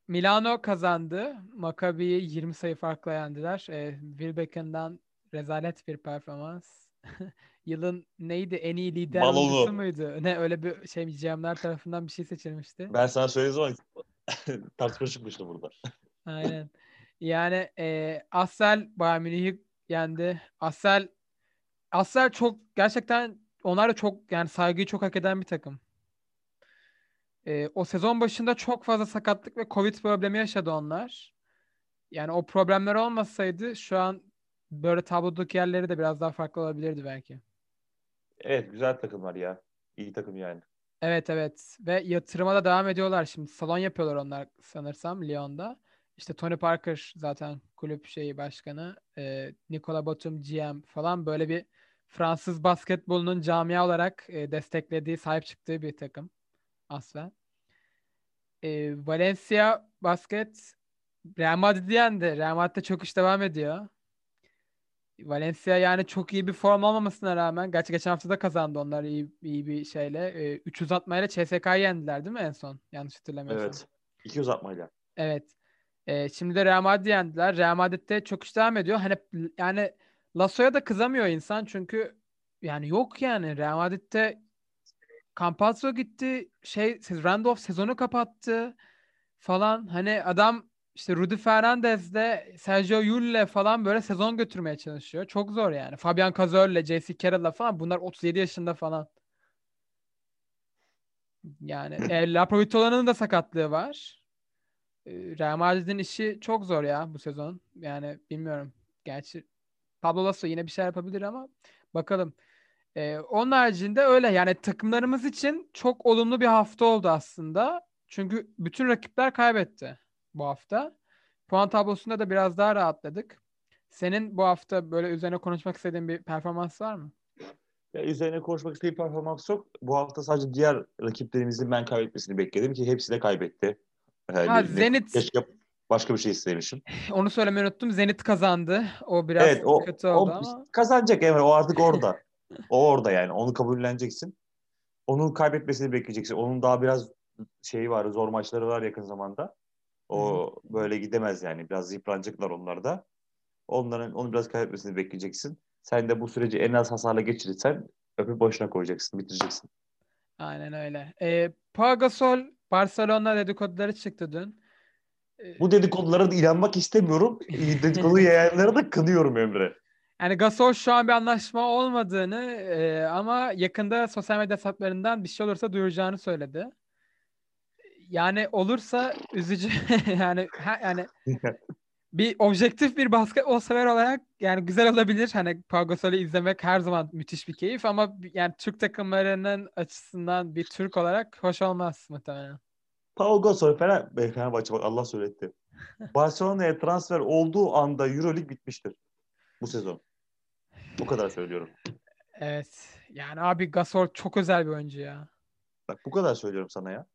Milano kazandı. Maccabi'yi 20 sayı farkla yendiler. Ee, Wilbeck'ından rezalet bir performans. yılın neydi en iyi lider oyuncusu muydu? Ne öyle bir şey GM'ler tarafından bir şey seçilmişti. Ben sana söylediğim zaman tartışma çıkmıştı burada. Aynen. Yani e, Assel Bayern Münih'i yendi. Assel Assel çok gerçekten onlar da çok yani saygıyı çok hak eden bir takım. E, o sezon başında çok fazla sakatlık ve Covid problemi yaşadı onlar. Yani o problemler olmasaydı şu an böyle tablodaki yerleri de biraz daha farklı olabilirdi belki. Evet güzel takımlar ya. İyi takım yani. Evet evet ve yatırıma da devam ediyorlar şimdi. Salon yapıyorlar onlar sanırsam Lyon'da. İşte Tony Parker zaten kulüp şeyi başkanı. E, Nicola Batum GM falan böyle bir Fransız basketbolunun camia olarak e, desteklediği, sahip çıktığı bir takım. Aslen. E, Valencia basket Real Madrid yendi. Real Madrid'de çok iş devam ediyor. Valencia yani çok iyi bir form olmamasına rağmen gerçi geçen hafta da kazandı onlar iyi, iyi bir şeyle. E, 300 atmayla CSK'yı yendiler değil mi en son? Yanlış hatırlamıyorsam. Evet. 200 atmayla. Evet. E, şimdi de Real Madrid yendiler. Real Madrid'de çok iş devam ediyor. Hani yani Lasso'ya da kızamıyor insan çünkü yani yok yani Real Madrid'de Campazzo gitti. Şey Randolph sezonu kapattı falan. Hani adam işte Rudy Fernandez de Sergio Yul'le falan böyle sezon götürmeye çalışıyor. Çok zor yani. Fabian Cazor'le, J.C. Carroll'la falan bunlar 37 yaşında falan. Yani e, Laprovitola'nın da sakatlığı var. E, Real Madrid'in işi çok zor ya bu sezon. Yani bilmiyorum. Gerçi Pablo Lasso yine bir şey yapabilir ama bakalım. Ee, onun haricinde öyle yani takımlarımız için çok olumlu bir hafta oldu aslında. Çünkü bütün rakipler kaybetti bu hafta. Puan tablosunda da biraz daha rahatladık. Senin bu hafta böyle üzerine konuşmak istediğin bir performans var mı? Ya üzerine konuşmak istediğim performans yok. Bu hafta sadece diğer rakiplerimizin ben kaybetmesini bekledim ki hepsi de kaybetti. Yani ha, Zenit. Keşke başka bir şey istemişim. Onu söylemeyi unuttum. Zenit kazandı. O biraz evet, o, kötü oldu o, ama. Kazanacak evet o artık orada. o orada yani onu kabulleneceksin. Onun kaybetmesini bekleyeceksin. Onun daha biraz şeyi var, zor maçları var yakın zamanda. O böyle gidemez yani. Biraz yıpranacaklar onlar da. Onların onu biraz kaybetmesini bekleyeceksin. Sen de bu süreci en az hasarla geçirirsen öpüp başına koyacaksın, bitireceksin. Aynen öyle. E, Pau Gasol Barcelona dedikoduları çıktı dün. E, bu dedikodulara da inanmak istemiyorum. Dedikodu yayanları da kınıyorum Emre. Yani Gasol şu an bir anlaşma olmadığını e, ama yakında sosyal medya hesaplarından bir şey olursa duyuracağını söyledi yani olursa üzücü yani ha, yani bir objektif bir basketbol sever olarak yani güzel olabilir. Hani Pau izlemek her zaman müthiş bir keyif ama yani Türk takımlarının açısından bir Türk olarak hoş olmaz muhtemelen. Pau Gasol Fener, Fenerbahçe bak Allah söyletti. Barcelona'ya transfer olduğu anda Euroleague bitmiştir bu sezon. Bu kadar söylüyorum. Evet. Yani abi Gasol çok özel bir oyuncu ya. Bak bu kadar söylüyorum sana ya.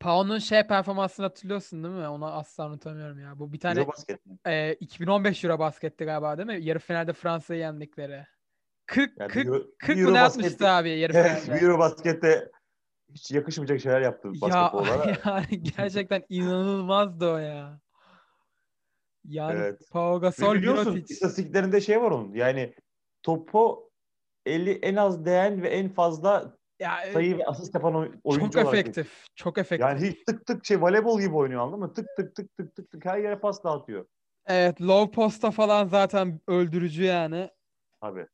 Pau'nun şey performansını hatırlıyorsun değil mi? Onu asla unutamıyorum ya. Bu bir tane Eurobasket E, 2015 Eurobasketti galiba değil mi? Yarı finalde Fransa'yı yendikleri. 40 yani 40 Euro, 40 mı ne yapmıştı abi yarı finalde? Eurobasket'te hiç yakışmayacak şeyler yaptı basketbollara. Ya, yani gerçekten inanılmazdı o ya. Yani evet. Pau Gasol biliyorsun istatistiklerinde şey var onun. Yani topu 50 en az değen ve en fazla ya, e, sayı ve asist yapan oyuncu Çok efektif. Çok efektif. Yani hiç tık tık şey voleybol gibi oynuyor anladın mı? Tık tık tık tık tık tık her yere pas dağıtıyor. Evet, low posta falan zaten öldürücü yani. Abi.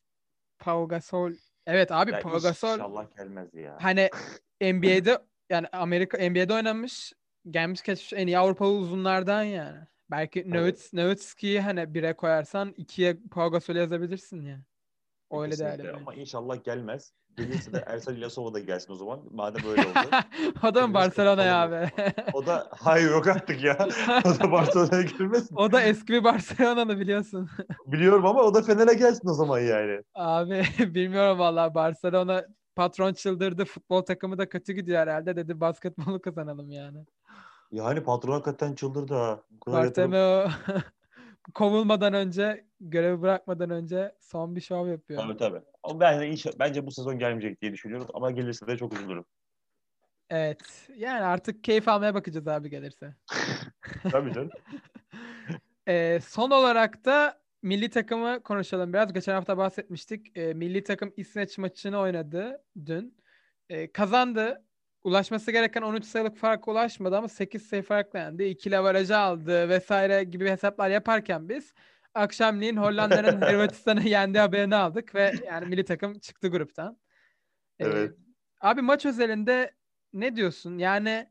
Pau Gasol. Evet abi ya Pau Gasol. İnşallah gelmez ya. Hani NBA'de yani Amerika NBA'de oynamış. Gelmiş geçmiş en iyi Avrupalı uzunlardan yani. Belki evet. Nowitzki'yi hani bire koyarsan ikiye Pau Gasol yazabilirsin yani. Öyle değerli. Ama inşallah gelmez. Gelirse de Ersan İlyasova da gelsin o zaman. Madem öyle oldu. o da mı Barcelona'ya abi? o da hayır yok artık ya. O da Barcelona'ya girmesin. o da eski bir Barcelona'nı biliyorsun. Biliyorum ama o da Fener'e gelsin o zaman yani. Abi bilmiyorum vallahi Barcelona patron çıldırdı. Futbol takımı da kötü gidiyor herhalde. Dedi basketbolu kazanalım yani. Yani patron hakikaten çıldırdı ha. Bartomeu kovulmadan önce, görevi bırakmadan önce son bir şov yapıyor. Tabii tabii. Ben de inşa- bence bu sezon gelmeyecek diye düşünüyorum ama gelirse de çok üzülürüm. Evet. Yani artık keyif almaya bakacağız abi gelirse. tabii canım. ee, son olarak da milli takımı konuşalım biraz. Geçen hafta bahsetmiştik. E, milli takım İsveç maçını oynadı dün. E, kazandı. Ulaşması gereken 13 sayılık farka ulaşmadı ama 8 sayı farkla yendi. İkili avarajı aldı vesaire gibi hesaplar yaparken biz akşamleyin Hollanda'nın Hırvatistan'ı yendi haberini aldık ve yani milli takım çıktı gruptan. Ee, evet. abi maç özelinde ne diyorsun? Yani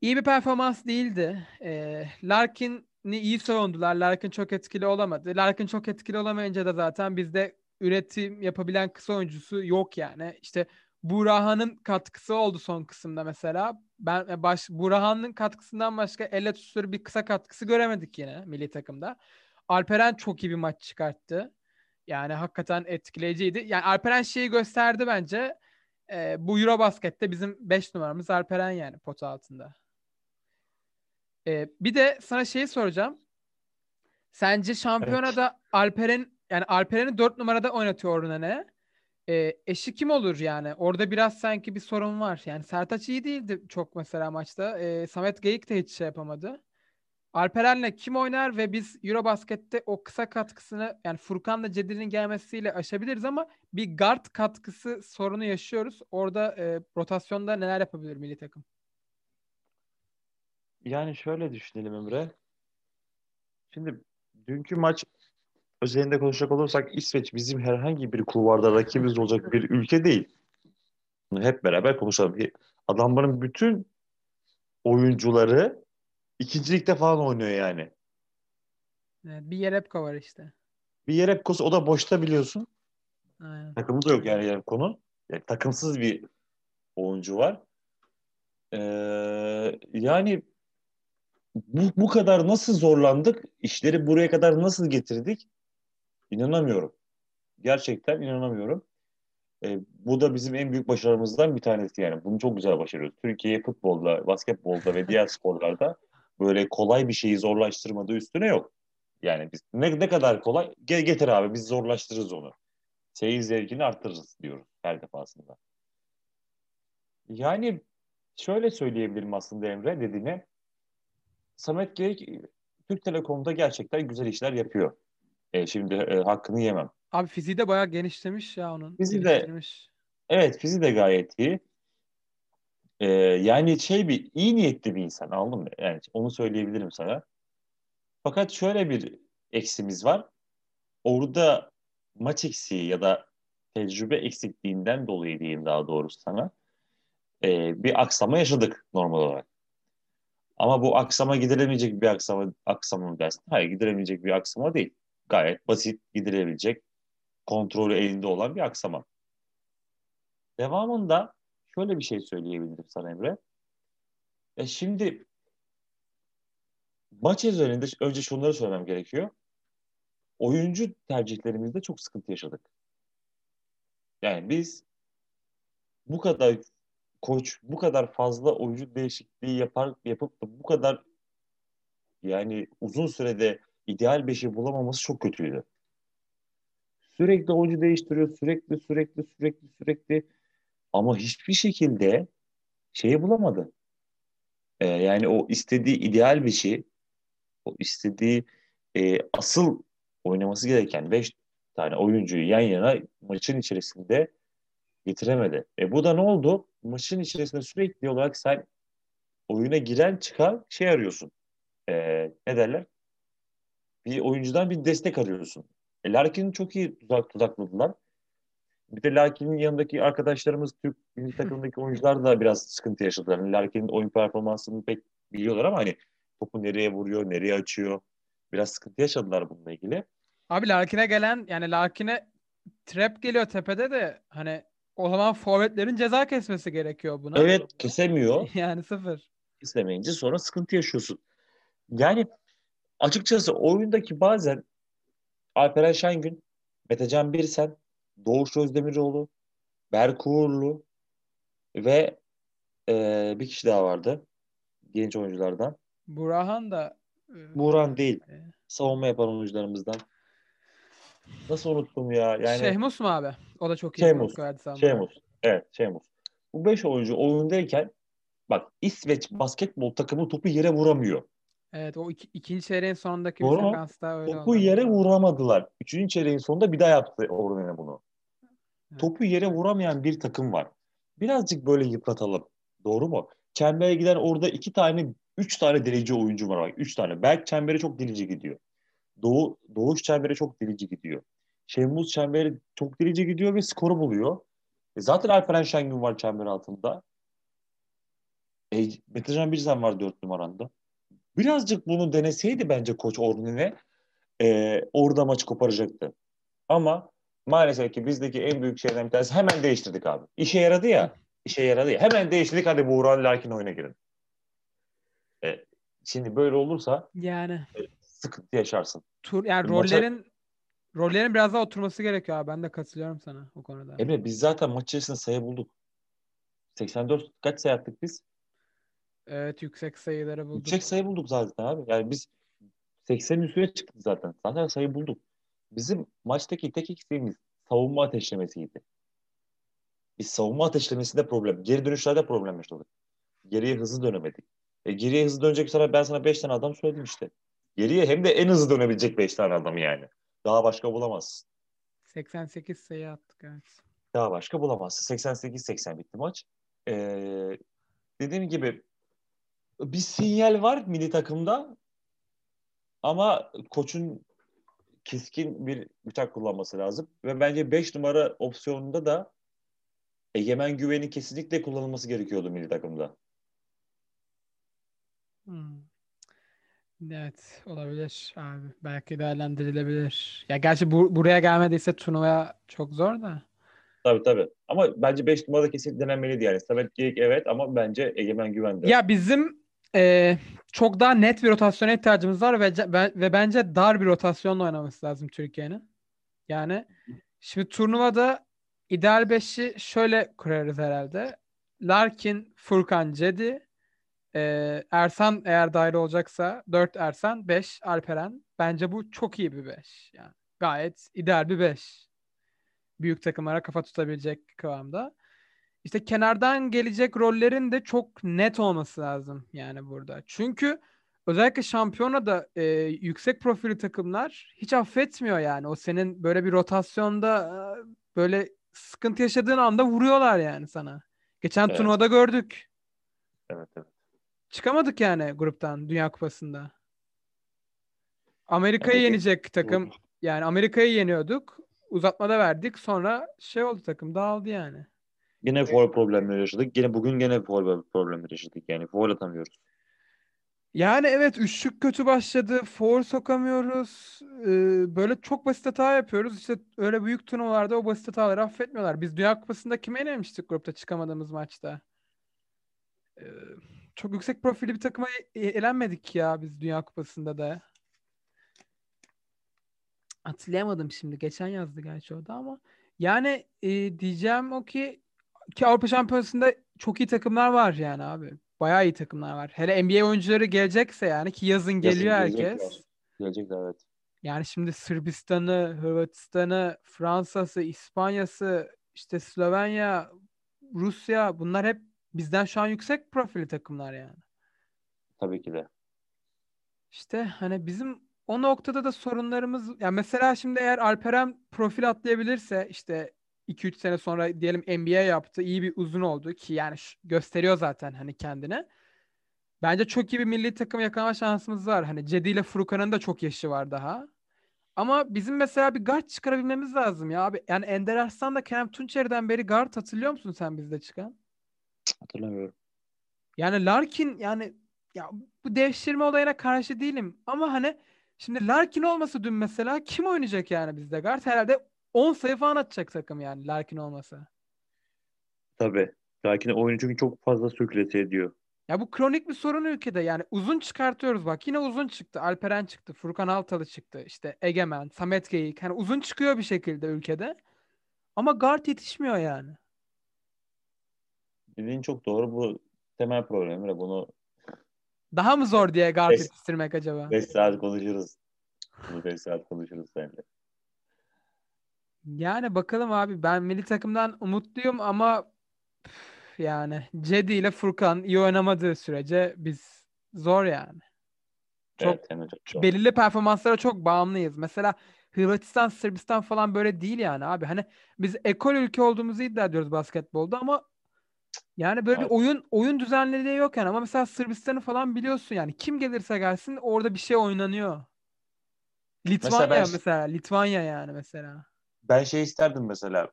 iyi bir performans değildi. Ee, Larkin'i iyi savundular. Larkin çok etkili olamadı. Larkin çok etkili olamayınca da zaten bizde üretim yapabilen kısa oyuncusu yok yani. İşte Burahan'ın katkısı oldu son kısımda mesela. Ben e, baş Burahan'ın katkısından başka elle tutulur bir kısa katkısı göremedik yine milli takımda. Alperen çok iyi bir maç çıkarttı. Yani hakikaten etkileyiciydi. Yani Alperen şeyi gösterdi bence. E, bu Eurobasket'te bizim 5 numaramız Alperen yani pot altında. E, bir de sana şeyi soracağım. Sence şampiyonada evet. Alperen yani Alperen'i 4 numarada oynatıyor Orhun ne? E, eşi kim olur yani? Orada biraz sanki bir sorun var. Yani Sertaç iyi değildi çok mesela maçta. E, Samet Geyik de hiç şey yapamadı. Alperen'le kim oynar ve biz Eurobasket'te o kısa katkısını yani Furkan'la Cedil'in gelmesiyle aşabiliriz ama bir guard katkısı sorunu yaşıyoruz. Orada e, rotasyonda neler yapabilir milli takım? Yani şöyle düşünelim Emre. Şimdi dünkü maç özelinde konuşacak olursak İsveç bizim herhangi bir kulvarda rakibimiz olacak bir ülke değil. Bunu hep beraber konuşalım. Adamların bütün oyuncuları ikincilikte falan oynuyor yani. Bir Yerepko var işte. Bir Yerepko'su o da boşta biliyorsun. Aynen. Takımı da yok yani Yerepko'nun. Yani takımsız bir oyuncu var. Ee, yani bu, bu kadar nasıl zorlandık? İşleri buraya kadar nasıl getirdik? İnanamıyorum. Gerçekten inanamıyorum. E, bu da bizim en büyük başarımızdan bir tanesi yani. Bunu çok güzel başarıyoruz. Türkiye futbolda, basketbolda ve diğer sporlarda böyle kolay bir şeyi zorlaştırmadığı üstüne yok. Yani biz ne, ne kadar kolay getir abi biz zorlaştırırız onu. Seyir zevkini arttırırız diyoruz her defasında. Yani şöyle söyleyebilirim aslında Emre dediğine. Samet Gerek Türk Telekom'da gerçekten güzel işler yapıyor. E, şimdi e, hakkını yemem. Abi fiziği de bayağı genişlemiş ya onun. Fiziği de evet fiziği de gayet iyi. Ee, yani şey bir iyi niyetli bir insan anladın mı? Yani onu söyleyebilirim sana. Fakat şöyle bir eksimiz var. Orada maç eksiği ya da tecrübe eksikliğinden dolayı diyeyim daha doğrusu sana. Ee, bir aksama yaşadık normal olarak. Ama bu aksama gidilemeyecek bir aksama, aksama mı dersin? Hayır gidilemeyecek bir aksama değil. Gayet basit gidilebilecek, kontrolü elinde olan bir aksama. Devamında şöyle bir şey söyleyebilirim sana Emre. E şimdi maç üzerinde önce şunları söylemem gerekiyor. Oyuncu tercihlerimizde çok sıkıntı yaşadık. Yani biz bu kadar koç bu kadar fazla oyuncu değişikliği yapar yapıp da bu kadar yani uzun sürede ideal beşi bulamaması çok kötüydü. Sürekli oyuncu değiştiriyor, sürekli sürekli sürekli sürekli ama hiçbir şekilde şeyi bulamadı. Ee, yani o istediği ideal bir şey, o istediği e, asıl oynaması gereken 5 tane oyuncuyu yan yana maçın içerisinde getiremedi. E bu da ne oldu? Maçın içerisinde sürekli olarak sen oyuna giren çıkan şey arıyorsun. E, ne derler? Bir oyuncudan bir destek arıyorsun. E, Larkin'i çok iyi tuzak, tuzakladılar. Bir de Larkin'in yanındaki arkadaşlarımız Türk milli takımındaki oyuncular da biraz sıkıntı yaşadılar. Yani Larkin'in oyun performansını pek biliyorlar ama hani topu nereye vuruyor, nereye açıyor. Biraz sıkıntı yaşadılar bununla ilgili. Abi Larkin'e gelen yani Larkin'e trap geliyor tepede de hani o zaman forvetlerin ceza kesmesi gerekiyor buna. Evet kesemiyor. yani sıfır. Kesemeyince sonra sıkıntı yaşıyorsun. Yani açıkçası oyundaki bazen Alperen Şengün, Metecan Birsen, Doğuş Özdemiroğlu, Berk Uğurlu ve e, bir kişi daha vardı. Genç oyunculardan. Burhan da e, Burhan değil. E, savunma yapan oyuncularımızdan. Nasıl unuttum ya? Yani Şehmus mu abi? O da çok iyi. Şehmus. Şehmus. Evet Şehmus. Bu beş oyuncu oyundayken bak İsveç basketbol takımı topu yere vuramıyor. Evet o iki, ikinci çeyreğin sonundaki Doğru bir sekansta öyle Topu oldu. yere vuramadılar. Üçüncü çeyreğin sonunda bir daha yaptı Ornene bunu. Evet. Topu yere vuramayan bir takım var. Birazcık böyle yıpratalım. Doğru mu? Çembere giden orada iki tane, üç tane delici oyuncu var. Bak, Üç tane. Berk çembere çok delici gidiyor. Doğu, Doğuş çembere çok delici gidiyor. Şemuz çembere çok delici gidiyor ve skoru buluyor. E zaten Alperen Şengün var çember altında. E, Metecan Birzen var dört numaranda. Birazcık bunu deneseydi bence koç Ornine e, orada maçı koparacaktı. Ama maalesef ki bizdeki en büyük şeyden bir tanesi hemen değiştirdik abi. İşe yaradı ya. İşe yaradı ya. Hemen değiştirdik hadi Buğra Larkin oyuna girin. E, şimdi böyle olursa Yani sıkıntı yaşarsın. tur yani maça- rollerin rollerin biraz daha oturması gerekiyor abi. Ben de katılıyorum sana o konuda. Emre biz zaten maç içerisinde sayı bulduk. 84 kaç sayı attık biz? Evet yüksek sayıları bulduk. Yüksek sayı bulduk zaten abi. Yani biz 80'in üstüne çıktık zaten. Zaten sayı bulduk. Bizim maçtaki tek eksiğimiz savunma ateşlemesiydi. Biz savunma ateşlemesinde problem. Geri dönüşlerde problem yaşadık. Geriye hızlı dönemedik. E, geriye hızlı dönecek sana ben sana 5 tane adam söyledim işte. Geriye hem de en hızlı dönebilecek 5 tane adam yani. Daha başka bulamazsın. 88 sayı attık evet. Daha başka bulamazsın. 88-80 bitti maç. Ee, dediğim gibi bir sinyal var milli takımda ama koçun keskin bir bıçak kullanması lazım. Ve bence 5 numara opsiyonunda da egemen güvenin kesinlikle kullanılması gerekiyordu milli takımda. Hmm. Evet olabilir abi. Belki değerlendirilebilir. Ya gerçi bu, buraya gelmediyse turnuvaya çok zor da. Tabii tabii. Ama bence 5 numarada kesinlikle denenmeliydi yani. Samet Geyik evet ama bence egemen güven de. Ya bizim e, çok daha net bir rotasyona ihtiyacımız var ve, ve bence dar bir rotasyonla oynaması lazım Türkiye'nin. Yani şimdi turnuvada ideal 5'i şöyle kurarız herhalde. Larkin, Furkan, Cedi, e, Ersan eğer dahil olacaksa 4 Ersan, 5 Alperen. Bence bu çok iyi bir 5. Yani gayet ideal bir 5. Büyük takımlara kafa tutabilecek kıvamda. İşte kenardan gelecek rollerin de çok net olması lazım yani burada. Çünkü özellikle şampiyonada e, yüksek profili takımlar hiç affetmiyor yani. O senin böyle bir rotasyonda e, böyle sıkıntı yaşadığın anda vuruyorlar yani sana. Geçen Evet. turnuvada gördük. Evet, evet. Çıkamadık yani gruptan Dünya Kupası'nda. Amerika'yı Evet. yenecek takım. Yani Amerika'yı yeniyorduk. Uzatmada verdik. Sonra şey oldu takım dağıldı yani. Yine foul problemleri yaşadık. Yine bugün gene foul problemleri yaşadık. Yani foul atamıyoruz. Yani evet üçlük kötü başladı. Foul sokamıyoruz. Ee, böyle çok basit hata yapıyoruz. İşte öyle büyük turnuvalarda o basit hataları affetmiyorlar. Biz Dünya Kupası'nda kime yenilmiştik grupta çıkamadığımız maçta? Ee, çok yüksek profili bir takıma e- elenmedik ya biz Dünya Kupası'nda da. Hatırlayamadım şimdi. Geçen yazdı gerçi o da ama. Yani e, diyeceğim o ki ki Avrupa Şampiyonası'nda çok iyi takımlar var yani abi. Bayağı iyi takımlar var. Hele NBA oyuncuları gelecekse yani ki yazın geliyor gelecekler. herkes. Gelecekler evet. Yani şimdi Sırbistan'ı, Hırvatistan'ı, Fransa'sı, İspanya'sı, işte Slovenya, Rusya bunlar hep bizden şu an yüksek profili takımlar yani. Tabii ki de. İşte hani bizim o noktada da sorunlarımız ya mesela şimdi eğer Alperen profil atlayabilirse işte 2-3 sene sonra diyelim NBA yaptı. iyi bir uzun oldu ki yani gösteriyor zaten hani kendine. Bence çok iyi bir milli takım yakalama şansımız var. Hani Cedi ile Furkan'ın da çok yaşı var daha. Ama bizim mesela bir guard çıkarabilmemiz lazım ya abi. Yani Ender Arslan da Kerem Tunçeri'den beri guard hatırlıyor musun sen bizde çıkan? Hatırlamıyorum. Yani Larkin yani ya bu devşirme olayına karşı değilim ama hani şimdi Larkin olmasa dün mesela kim oynayacak yani bizde guard? Herhalde 10 sayı falan atacak takım yani Larkin olmasa. Tabii. Lakin oyunu çünkü çok fazla sirkülete ediyor. Ya bu kronik bir sorun ülkede yani uzun çıkartıyoruz bak yine uzun çıktı. Alperen çıktı, Furkan Altalı çıktı, işte Egemen, Samet Geyik. Hani uzun çıkıyor bir şekilde ülkede. Ama guard yetişmiyor yani. Dediğin çok doğru. Bu temel problem. Ve Bunu Daha mı zor diye guard Beş- yetiştirmek acaba? 5 saat konuşuruz. Bunu 5 saat konuşuruz seninle. Yani bakalım abi ben milli takımdan umutluyum ama üf, yani Cedi ile Furkan iyi oynamadığı sürece biz zor yani. Çok, evet, çok belirli performanslara çok bağımlıyız. Mesela Hırvatistan, Sırbistan falan böyle değil yani abi. Hani biz ekol ülke olduğumuzu iddia ediyoruz basketbolda ama yani böyle evet. bir oyun oyun düzenliliği yok yani. Ama mesela Sırbistan'ı falan biliyorsun yani. Kim gelirse gelsin orada bir şey oynanıyor. Litvanya mesela, ben, mesela Litvanya yani mesela. Ben şey isterdim mesela.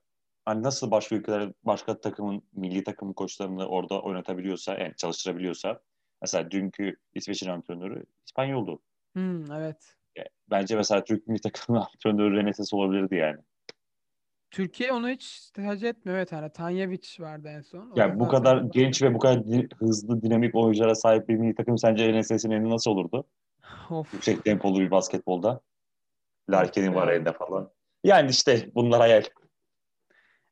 Hani nasıl başka ülkeler başka takımın milli takımın koçlarını orada oynatabiliyorsa yani çalıştırabiliyorsa mesela dünkü İsveç'in antrenörü İspanyoldu. Hmm, evet. Bence mesela Türk milli takımın antrenörü Reneses olabilirdi yani. Türkiye onu hiç tercih etmiyor. Evet hani Tanyevic vardı en son. O yani bu kadar genç ve bu kadar hızlı, dinamik oyunculara sahip bir milli takım sence Reneses'in elinde nasıl olurdu? Of. Yüksek tempolu bir basketbolda. Larkin'in var elinde falan. Yani işte bunlar hayal.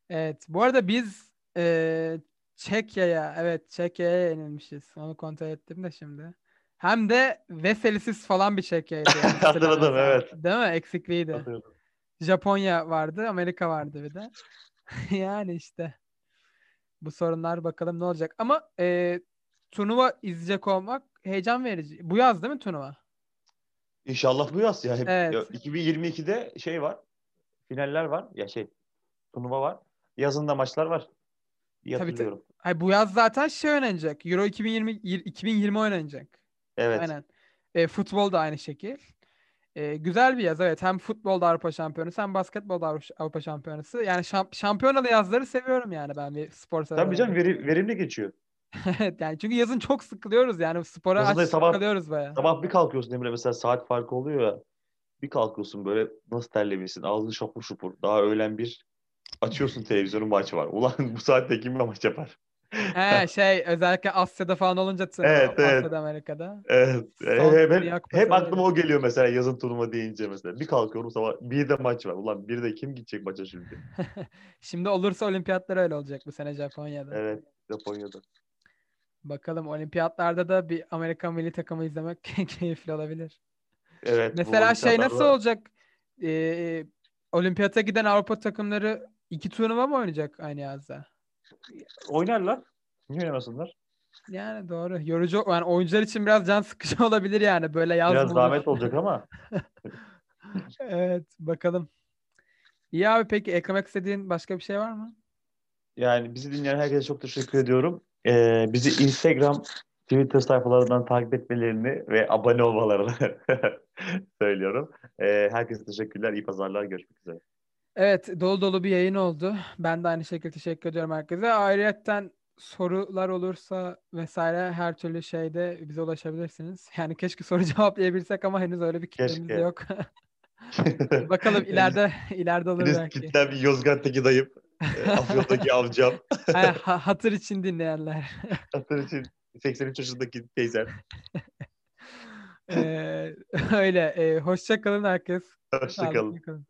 Evet. Bu arada biz e, Çekya'ya evet Çekya'ya yenilmişiz. Onu kontrol ettim de şimdi. Hem de Veselisiz falan bir Çekya'ydı. Yani. Hatırladım evet. Değil mi? Eksikliğiydi. Hatırladım. Japonya vardı, Amerika vardı bir de. yani işte bu sorunlar bakalım ne olacak. Ama e, turnuva izleyecek olmak heyecan verici. Bu yaz değil mi turnuva? İnşallah bu yaz ya. Hep, evet. ya 2022'de şey var. Finaller var. Ya şey turnuva var. Yazında maçlar var. İyi tabii, tabii. Hayır, bu yaz zaten şey oynanacak. Euro 2020 2020 oynanacak. Evet. Aynen. E, futbol da aynı şekil. E, güzel bir yaz evet. Hem futbolda Avrupa Şampiyonası hem basketbolda Avrupa Şampiyonası. Yani şamp şampiyonalı yazları seviyorum yani ben bir spor sever. Tabii canım veri, verimli geçiyor. evet yani çünkü yazın çok sıkılıyoruz yani spora aç sabah, sıkılıyoruz bayağı. Sabah bir kalkıyorsun Emre mesela saat farkı oluyor ya. Bir kalkıyorsun böyle nasıl terlemişsin ağzın şapur şupur. Daha öğlen bir açıyorsun televizyonun maç var. Ulan bu saatte kim maç yapar? He şey özellikle Asya'da falan olunca tırnağı, evet, evet. Asya'da Amerika'da. Evet. Son hep, hep, hep aklıma o geliyor mesela yazın turnuva deyince mesela. Bir kalkıyorum sabah bir de maç var. Ulan bir de kim gidecek maça şimdi? şimdi olursa olimpiyatlar öyle olacak bu sene Japonya'da. Evet Japonya'da. Bakalım olimpiyatlarda da bir Amerikan milli takımı izlemek keyifli olabilir. Evet. Mesela şey nasıl olacak? Ee, olimpiyata giden Avrupa takımları iki turnuva mı oynayacak aynı yazda? Oynarlar. Niye oynamasınlar? Yani doğru. Yorucu yani oyuncular için biraz can sıkıcı olabilir yani böyle yaz Biraz zahmet olacak ama. evet bakalım. İyi abi peki eklemek istediğin başka bir şey var mı? Yani bizi dinleyen herkese çok teşekkür ediyorum. Ee, bizi Instagram, Twitter sayfalarından takip etmelerini ve abone olmalarını söylüyorum. Ee, herkese teşekkürler. İyi pazarlar. Görüşmek üzere. Evet dolu dolu bir yayın oldu. Ben de aynı şekilde teşekkür ediyorum herkese. Ayrıca sorular olursa vesaire her türlü şeyde bize ulaşabilirsiniz. Yani keşke soru cevaplayabilsek ama henüz öyle bir kitlemiz yok. Bakalım ileride ileride olur belki. Kitler bir Yozgat'taki dayım. E, Afyon'daki amcam. ha, hatır için dinleyenler. hatır için 83 yaşındaki teyzem. Ee, öyle. Ee, hoşça kalın herkes. Hoşça kalın.